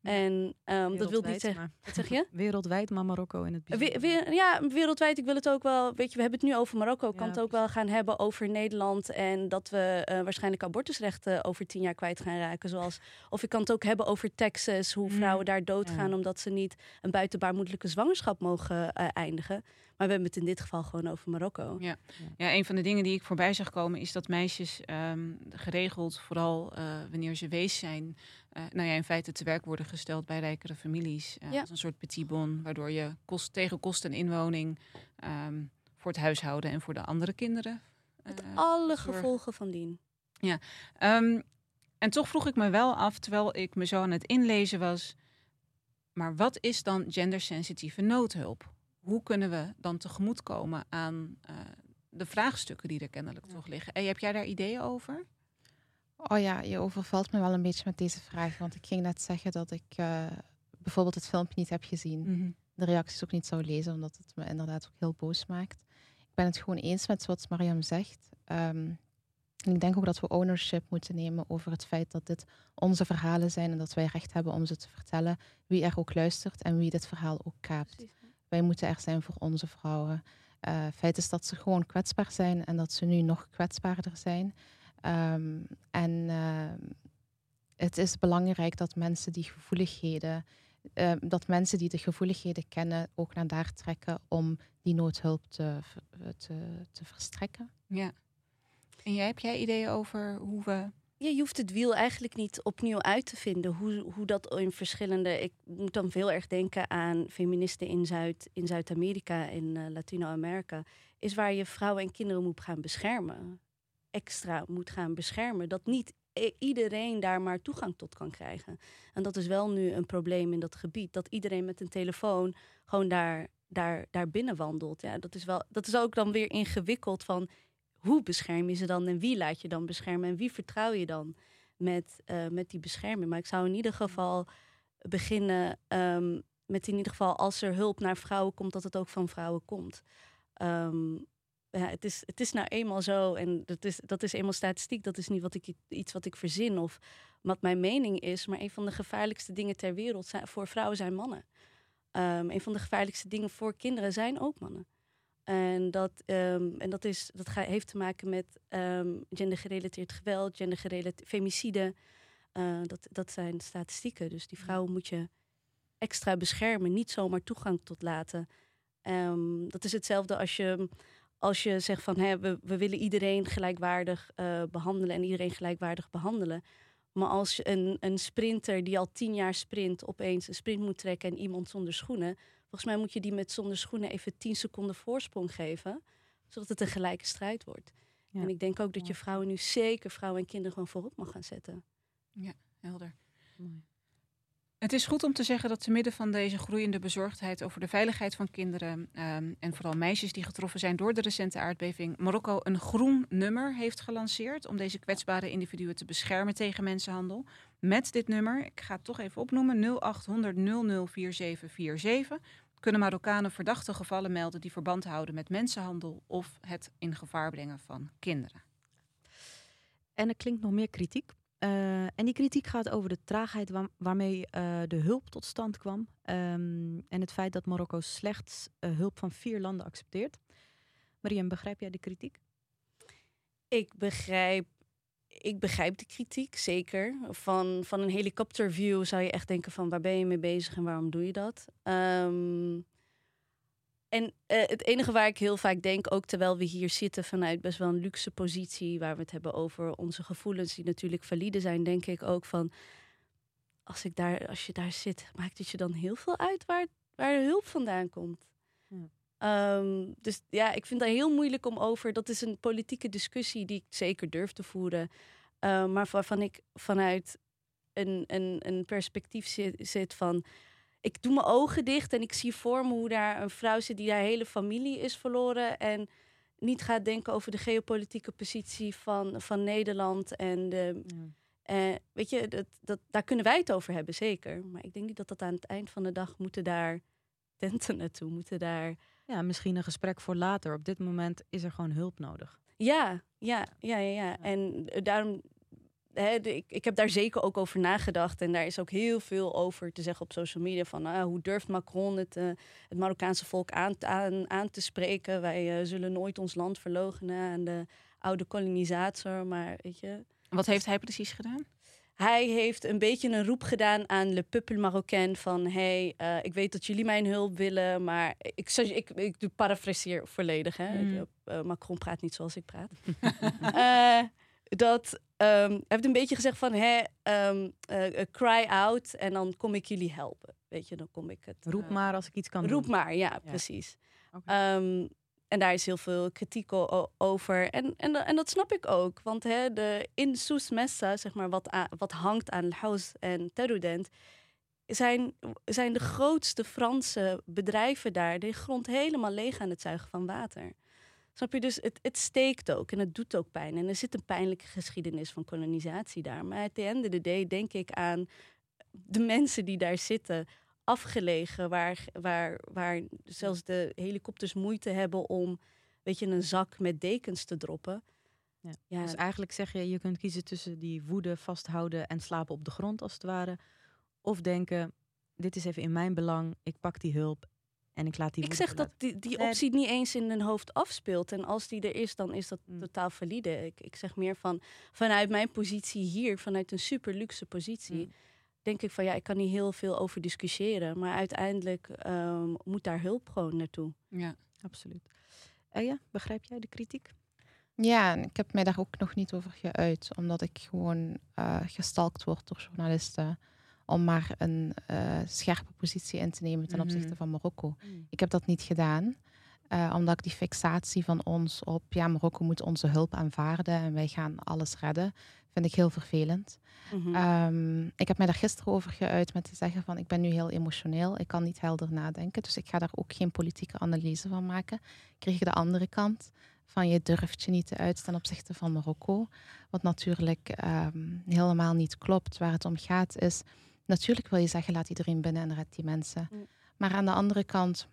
En um, dat wil niet zeggen. Wat zeg je? Wereldwijd, maar Marokko in het bijzonder. We, ja, wereldwijd. Ik wil het ook wel. Weet je, we hebben het nu over Marokko. Ik kan het ook wel gaan hebben over Nederland. En dat we uh, waarschijnlijk abortusrechten over tien jaar kwijt gaan raken. Zoals, of ik kan het ook hebben over Texas. Hoe mm. vrouwen daar doodgaan ja. omdat ze niet een buitenbaarmoedelijke zwangerschap mogen uh, eindigen. Maar we hebben het in dit geval gewoon over Marokko. Ja. ja, een van de dingen die ik voorbij zag komen is dat meisjes um, geregeld, vooral uh, wanneer ze wees zijn, uh, nou ja, in feite te werk worden gesteld bij rijkere families. Uh, ja. Als een soort petit bon, waardoor je kost, tegen kosten en inwoning um, voor het huishouden en voor de andere kinderen. Met alle zorgen. gevolgen van dien. Ja, um, en toch vroeg ik me wel af, terwijl ik me zo aan het inlezen was, maar wat is dan gendersensitieve noodhulp? hoe kunnen we dan tegemoetkomen aan de vraagstukken die er kennelijk ja. toch liggen? En heb jij daar ideeën over? Oh ja, je overvalt me wel een beetje met deze vraag. Want ik ging net zeggen dat ik uh, bijvoorbeeld het filmpje niet heb gezien. Mm -hmm. De reacties ook niet zou lezen, omdat het me inderdaad ook heel boos maakt. Ik ben het gewoon eens met wat Mariam zegt. Um, en ik denk ook dat we ownership moeten nemen over het feit dat dit onze verhalen zijn en dat wij recht hebben om ze te vertellen, wie er ook luistert en wie dit verhaal ook kaapt. Precies. Wij moeten er zijn voor onze vrouwen. Uh, feit is dat ze gewoon kwetsbaar zijn en dat ze nu nog kwetsbaarder zijn. Um, en uh, het is belangrijk dat mensen die gevoeligheden eh, dat mensen die de gevoeligheden kennen ook naar daar trekken om die noodhulp te, te, te verstrekken. Ja. En jij, heb jij ideeën over hoe we... Ja, je hoeft het wiel eigenlijk niet opnieuw uit te vinden. Hoe, hoe dat in verschillende. Ik moet dan heel erg denken aan feministen in, Zuid, in Zuid-Amerika en eh, Latino-Amerika. Is waar je vrouwen en kinderen moet gaan beschermen. Extra moet gaan beschermen. Dat niet iedereen daar maar toegang tot kan krijgen. En dat is wel nu een probleem in dat gebied. Dat iedereen met een telefoon gewoon daar, daar, daar binnen wandelt. Ja, dat, is wel, dat is ook dan weer ingewikkeld van hoe bescherm je ze dan en wie laat je dan beschermen en wie vertrouw je dan met, eh, met die bescherming. Maar ik zou in ieder geval beginnen ehm, met in ieder geval als er hulp naar vrouwen komt, dat het ook van vrouwen komt. Ehm, ja, het, is, het is nou eenmaal zo en dat is, dat is eenmaal statistiek. Dat is niet wat ik, iets wat ik verzin of wat mijn mening is. Maar een van de gevaarlijkste dingen ter wereld zijn, voor vrouwen zijn mannen. Ehm, een van de gevaarlijkste dingen voor kinderen zijn ook mannen. En dat, ehm, en dat, is, dat ga- heeft te maken met ehm, gendergerelateerd geweld, gendergerelateerd femicide. Eh, dat, dat zijn statistieken. Dus die vrouwen moet je extra beschermen, niet zomaar toegang tot laten. Dat is hetzelfde als je, als je zegt van hè, we, we willen iedereen gelijkwaardig eh, behandelen en iedereen gelijkwaardig behandelen. Maar als een, een sprinter die al tien jaar sprint opeens een sprint moet trekken en iemand zonder schoenen, volgens mij moet je die met zonder schoenen even tien seconden voorsprong geven, zodat het een gelijke strijd wordt. Ja. En ik denk ook dat je vrouwen nu zeker vrouwen en kinderen gewoon voorop mag gaan zetten. Helder. Mooi. Het is goed om te zeggen dat te midden van deze groeiende bezorgdheid over de veiligheid van kinderen ehm, en vooral meisjes die getroffen zijn door de recente aardbeving, Marokko een groen nummer heeft gelanceerd om deze kwetsbare individuen te beschermen tegen mensenhandel. Met dit nummer, ik ga het toch even opnoemen, 0800 004747, kunnen Marokkanen verdachte gevallen melden die verband houden met mensenhandel of het in gevaar brengen van kinderen. En er klinkt nog meer kritiek. Eh, en die kritiek gaat over de traagheid waar- waarmee eh, de hulp tot stand kwam. Ehm, en het feit dat Marokko slechts eh, hulp van vier landen accepteert. Mariam, begrijp jij de kritiek? Ik begrijp, ik begrijp de kritiek, zeker. Van, van een helikopterview zou je echt denken van waar ben je mee bezig en waarom doe je dat? Ehm, en eh, het enige waar ik heel vaak denk, ook terwijl we hier zitten vanuit best wel een luxe positie, waar we het hebben over onze gevoelens die natuurlijk valide zijn, denk ik ook van als, ik daar, als je daar zit, maakt het je dan heel veel uit waar, waar de hulp vandaan komt? Ja. Ehm, dus ja, ik vind dat heel moeilijk om over. Dat is een politieke discussie die ik zeker durf te voeren. Uh, maar waarvan ik vanuit een, een, een perspectief zit, zit, van. Ik doe mijn ogen dicht en ik zie voor me hoe daar een vrouw zit die haar hele familie is verloren. En niet gaat denken over de geopolitieke positie van, van Nederland. En de, ja. uh, weet je, dat, dat, daar kunnen wij het over hebben, zeker. Maar ik denk niet dat dat aan het eind van de dag moeten daar tenten naartoe, moeten daar. Ja, misschien een gesprek voor later. Op dit moment is er gewoon hulp nodig. Ja, ja, ja, ja. ja. En daarom, hè, de, ik, ik heb daar zeker ook over nagedacht. En daar is ook heel veel over te zeggen op social media. Van ah, hoe durft Macron het, uh, het Marokkaanse volk aan, aan, aan te spreken? Wij uh, zullen nooit ons land verloochenen aan de oude kolonisator. Maar weet je. Wat heeft hij precies gedaan? Hij heeft een beetje een roep gedaan aan Le Peuple Marocain van... hey, uh, ik weet dat jullie mijn hulp willen, maar ik, ik, ik, ik parafraseer volledig. Hè? Mm. Uh, Macron praat niet zoals ik praat. uh, dat um, heeft een beetje gezegd van... Hey, um, cry out en dan kom ik jullie helpen. Weet je, dan kom ik het... roep maar als ik iets kan roep doen. maar, ja, ja. precies. Okay. Um, en daar is heel veel kritiek over. En, en, en dat snap ik ook. Want hè, de, in Sous Messa, zeg maar, wat, wat hangt aan House en Terudent... Zijn, zijn de grootste Franse bedrijven daar... de grond helemaal leeg aan het zuigen van water. Snap je? Dus het, het steekt ook en het doet ook pijn. En er zit een pijnlijke geschiedenis van kolonisatie daar. Maar at the end of the day denk ik aan de mensen die daar zitten afgelegen, waar, waar, waar zelfs de helikopters moeite hebben om weet je, een zak met dekens te droppen. Ja. Ja. Dus eigenlijk zeg je, je kunt kiezen tussen die woede vasthouden en slapen op de grond als het ware. Of denken, dit is even in mijn belang, ik pak die hulp en ik laat die Ik zeg dat die, die optie niet eens in hun hoofd afspeelt. En als die er is, dan is dat mm. totaal valide. Ik, ik zeg meer van, vanuit mijn positie hier, vanuit een super luxe positie... Mm denk ik van ja, ik kan niet heel veel over discussiëren. Maar uiteindelijk ehm, moet daar hulp gewoon naartoe. Ja. Absoluut. Eja, begrijp jij de kritiek? Ja, en ik heb mij daar ook nog niet over geuit, omdat ik gewoon eh gestalkt word door journalisten om maar een eh, scherpe positie in te nemen ten opzichte Mhm. van Marokko. Ik heb dat niet gedaan, eh, omdat ik die fixatie van ons op, ja, Marokko moet onze hulp aanvaarden en wij gaan alles redden, vind ik heel vervelend. Mhm. Ehm, ik heb mij daar gisteren over geuit met te zeggen van ik ben nu heel emotioneel, ik kan niet helder nadenken, dus ik ga daar ook geen politieke analyse van maken. Ik kreeg de andere kant van je durft je niet te uiten ten opzichte van Marokko, wat natuurlijk ehm, helemaal niet klopt. Waar het om gaat is, natuurlijk wil je zeggen laat iedereen binnen en red die mensen. Mm. Maar aan de andere kant,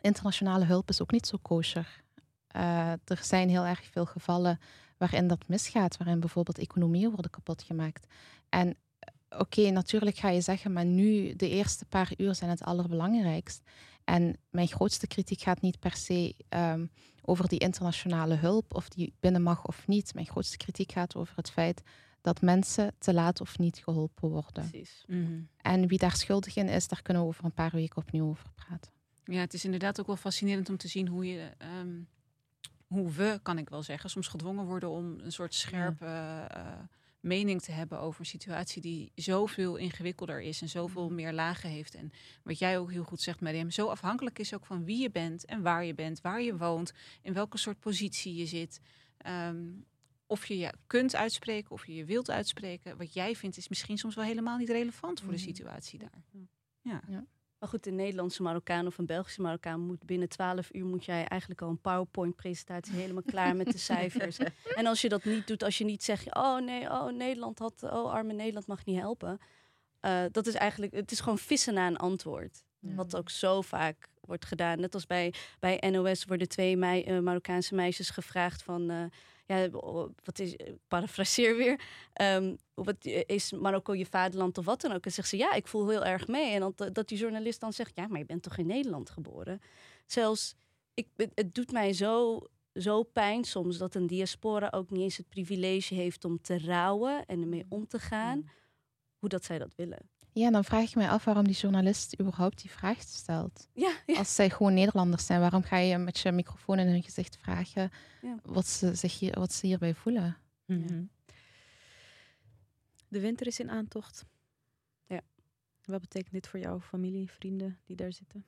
internationale hulp is ook niet zo kosher. Eh, er zijn heel erg veel gevallen waarin dat misgaat, waarin bijvoorbeeld economieën worden kapot gemaakt. En eh, oké, natuurlijk ga je zeggen, maar nu de eerste paar uur zijn het allerbelangrijkst. En mijn grootste kritiek gaat niet per se ehm, over die internationale hulp, of die binnen mag of niet. Mijn grootste kritiek gaat over het feit dat mensen te laat of niet geholpen worden. Precies. Mhm. En wie daar schuldig in is, daar kunnen we over een paar weken opnieuw over praten. Ja, het is inderdaad ook wel fascinerend om te zien hoe je, ehm, hoe we, kan ik wel zeggen, soms gedwongen worden om een soort scherpe eh, mening te hebben over een situatie die zoveel ingewikkelder is en zoveel meer lagen heeft. En wat jij ook heel goed zegt, Mariam, zo afhankelijk is ook van wie je bent en waar je bent, waar je woont, in welke soort positie je zit. Ehm, of je je kunt uitspreken, of je je wilt uitspreken. Wat jij vindt is misschien soms wel helemaal niet relevant voor de Mhm. situatie daar. Ja. Maar goed, een Nederlandse Marokkaan of een Belgische Marokkaan moet binnen 12 uur moet jij eigenlijk al een PowerPoint-presentatie helemaal klaar met de cijfers. En als je dat niet doet, als je niet zegt, oh nee, oh Nederland had, oh arme Nederland mag niet helpen. eh, dat is eigenlijk, het is gewoon vissen naar een antwoord. Ja. Wat ook zo vaak wordt gedaan. Net als bij, bij NOS worden twee mei, eh, Marokkaanse meisjes gevraagd van... eh, ja, wat is, ik parafraseer weer. ehm, wat, is Marokko je vaderland of wat dan ook? En zegt ze, ja, ik voel heel erg mee. En dat, dat die journalist dan zegt, ja, maar je bent toch in Nederland geboren? Zelfs, ik, het, het doet mij zo, zo pijn soms dat een diaspora ook niet eens het privilege heeft om te rouwen en ermee om te gaan. Hoe dat zij dat willen. Ja, dan vraag ik me af waarom die journalist überhaupt die vraag stelt. Ja, ja. Als zij gewoon Nederlanders zijn, waarom ga je met je microfoon in hun gezicht vragen Ja. wat, ze zich hier, wat ze hierbij voelen? Mhm. De winter is in aantocht. Ja. Wat betekent dit voor jouw familie, vrienden die daar zitten?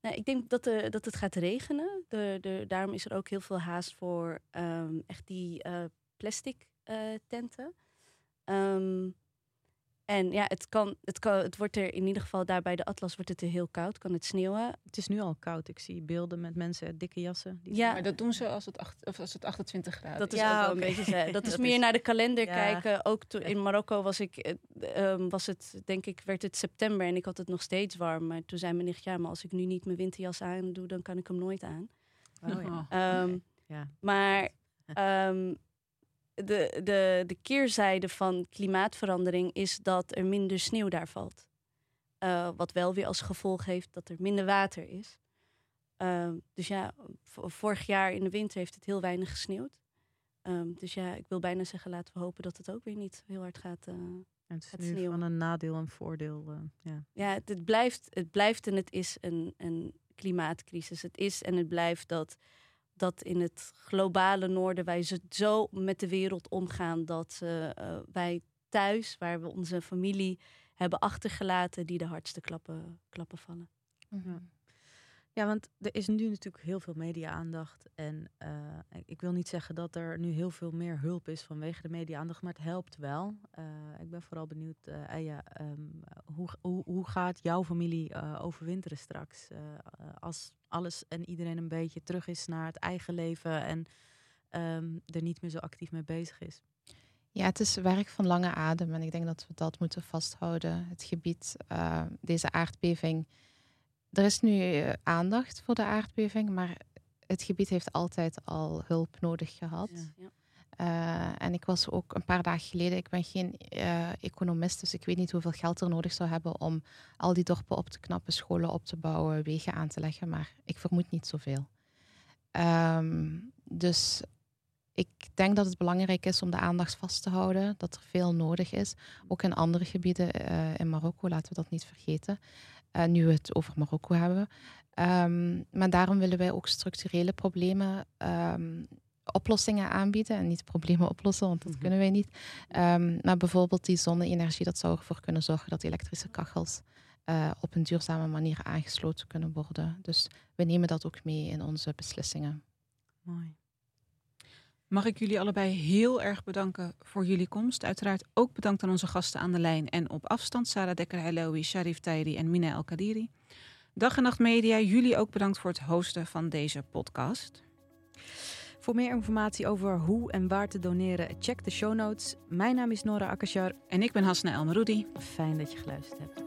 Nou, ik denk dat, de, dat het gaat regenen. De, de, daarom is er ook heel veel haast voor ehm, echt die eh, plastic eh, tenten. Ehm, en ja, het, kan, het, kan, het wordt er in ieder geval daar bij de Atlas wordt het er heel koud. Kan het sneeuwen. Het is nu al koud. Ik zie beelden met mensen in dikke jassen. Die Ja. Maar dat doen ze als het, acht, of als het 28 graden Dat is ook Ja, wel een beetje. Dat is meer is- naar de kalender Ja. kijken. Ook to- in Marokko was ik, eh, ehm, was het, denk ik, werd het september en ik had het nog steeds warm. Maar toen zei mijn nicht, ja, maar als ik nu niet mijn winterjas aan doe, dan kan ik hem nooit aan. Oh, ja. Ehm, Ja. Maar ehm, de, de, de keerzijde van klimaatverandering is dat er minder sneeuw daar valt. Eh, wat wel weer als gevolg heeft dat er minder water is. Ehm, dus ja, vorig jaar in de winter heeft het heel weinig gesneeuwd. Ehm, dus ja, ik wil bijna zeggen, laten we hopen dat het ook weer niet heel hard gaat. En het is nu van een nadeel en voordeel. eh, ja. Ja, het, het blijft, het blijft en het is een, een klimaatcrisis. Het is en het blijft dat, dat in het globale noorden wij zo, met de wereld omgaan dat eh, wij thuis, waar we onze familie hebben achtergelaten, die de hardste klappen, klappen vallen. Mhm. Ja, want er is nu natuurlijk heel veel media-aandacht. En eh, ik- wil niet zeggen dat er nu heel veel meer hulp is vanwege de media-aandacht, maar het helpt wel. Eh, ik ben vooral benieuwd, eh Eja, ehm, hoe, hoe, hoe gaat jouw familie overwinteren straks? Als alles en iedereen een beetje terug is naar het eigen leven en ehm, er niet meer zo actief mee bezig is. Ja, het is werk van lange adem en ik denk dat we dat moeten vasthouden. Het gebied, deze aardbeving. Er is nu eh, aandacht voor de aardbeving, maar het gebied heeft altijd al hulp nodig gehad. Ja. Eh, en ik was ook een paar dagen geleden, ik ben geen eh, economist, dus ik weet niet hoeveel geld er nodig zou hebben om al die dorpen op te knappen, scholen op te bouwen, wegen aan te leggen, maar ik vermoed niet zoveel. Ehm, dus ik denk dat het belangrijk is om de aandacht vast te houden, dat er veel nodig is. Ook in andere gebieden uh, in Marokko, laten we dat niet vergeten. Uh, nu we het over Marokko hebben. Um, maar daarom willen wij ook structurele problemen um, oplossingen aanbieden en niet problemen oplossen, want dat mm -hmm. kunnen wij niet. Um, maar bijvoorbeeld die zonne-energie, dat zou ervoor kunnen zorgen dat elektrische kachels uh, op een duurzame manier aangesloten kunnen worden. Dus we nemen dat ook mee in onze beslissingen. Mooi. Mag ik jullie allebei heel erg bedanken voor jullie komst. Uiteraard ook bedankt aan onze gasten aan de lijn en op afstand. Sarah Dekker-Heloui, Sharif Tairi en Mina El-Kadiri. Dag en Nacht Media, jullie ook bedankt voor het hosten van deze podcast. Voor meer informatie over hoe en waar te doneren, check de show notes. Mijn naam is Nora Akashar. En ik ben Hasna Elmeroudi. Fijn dat je geluisterd hebt.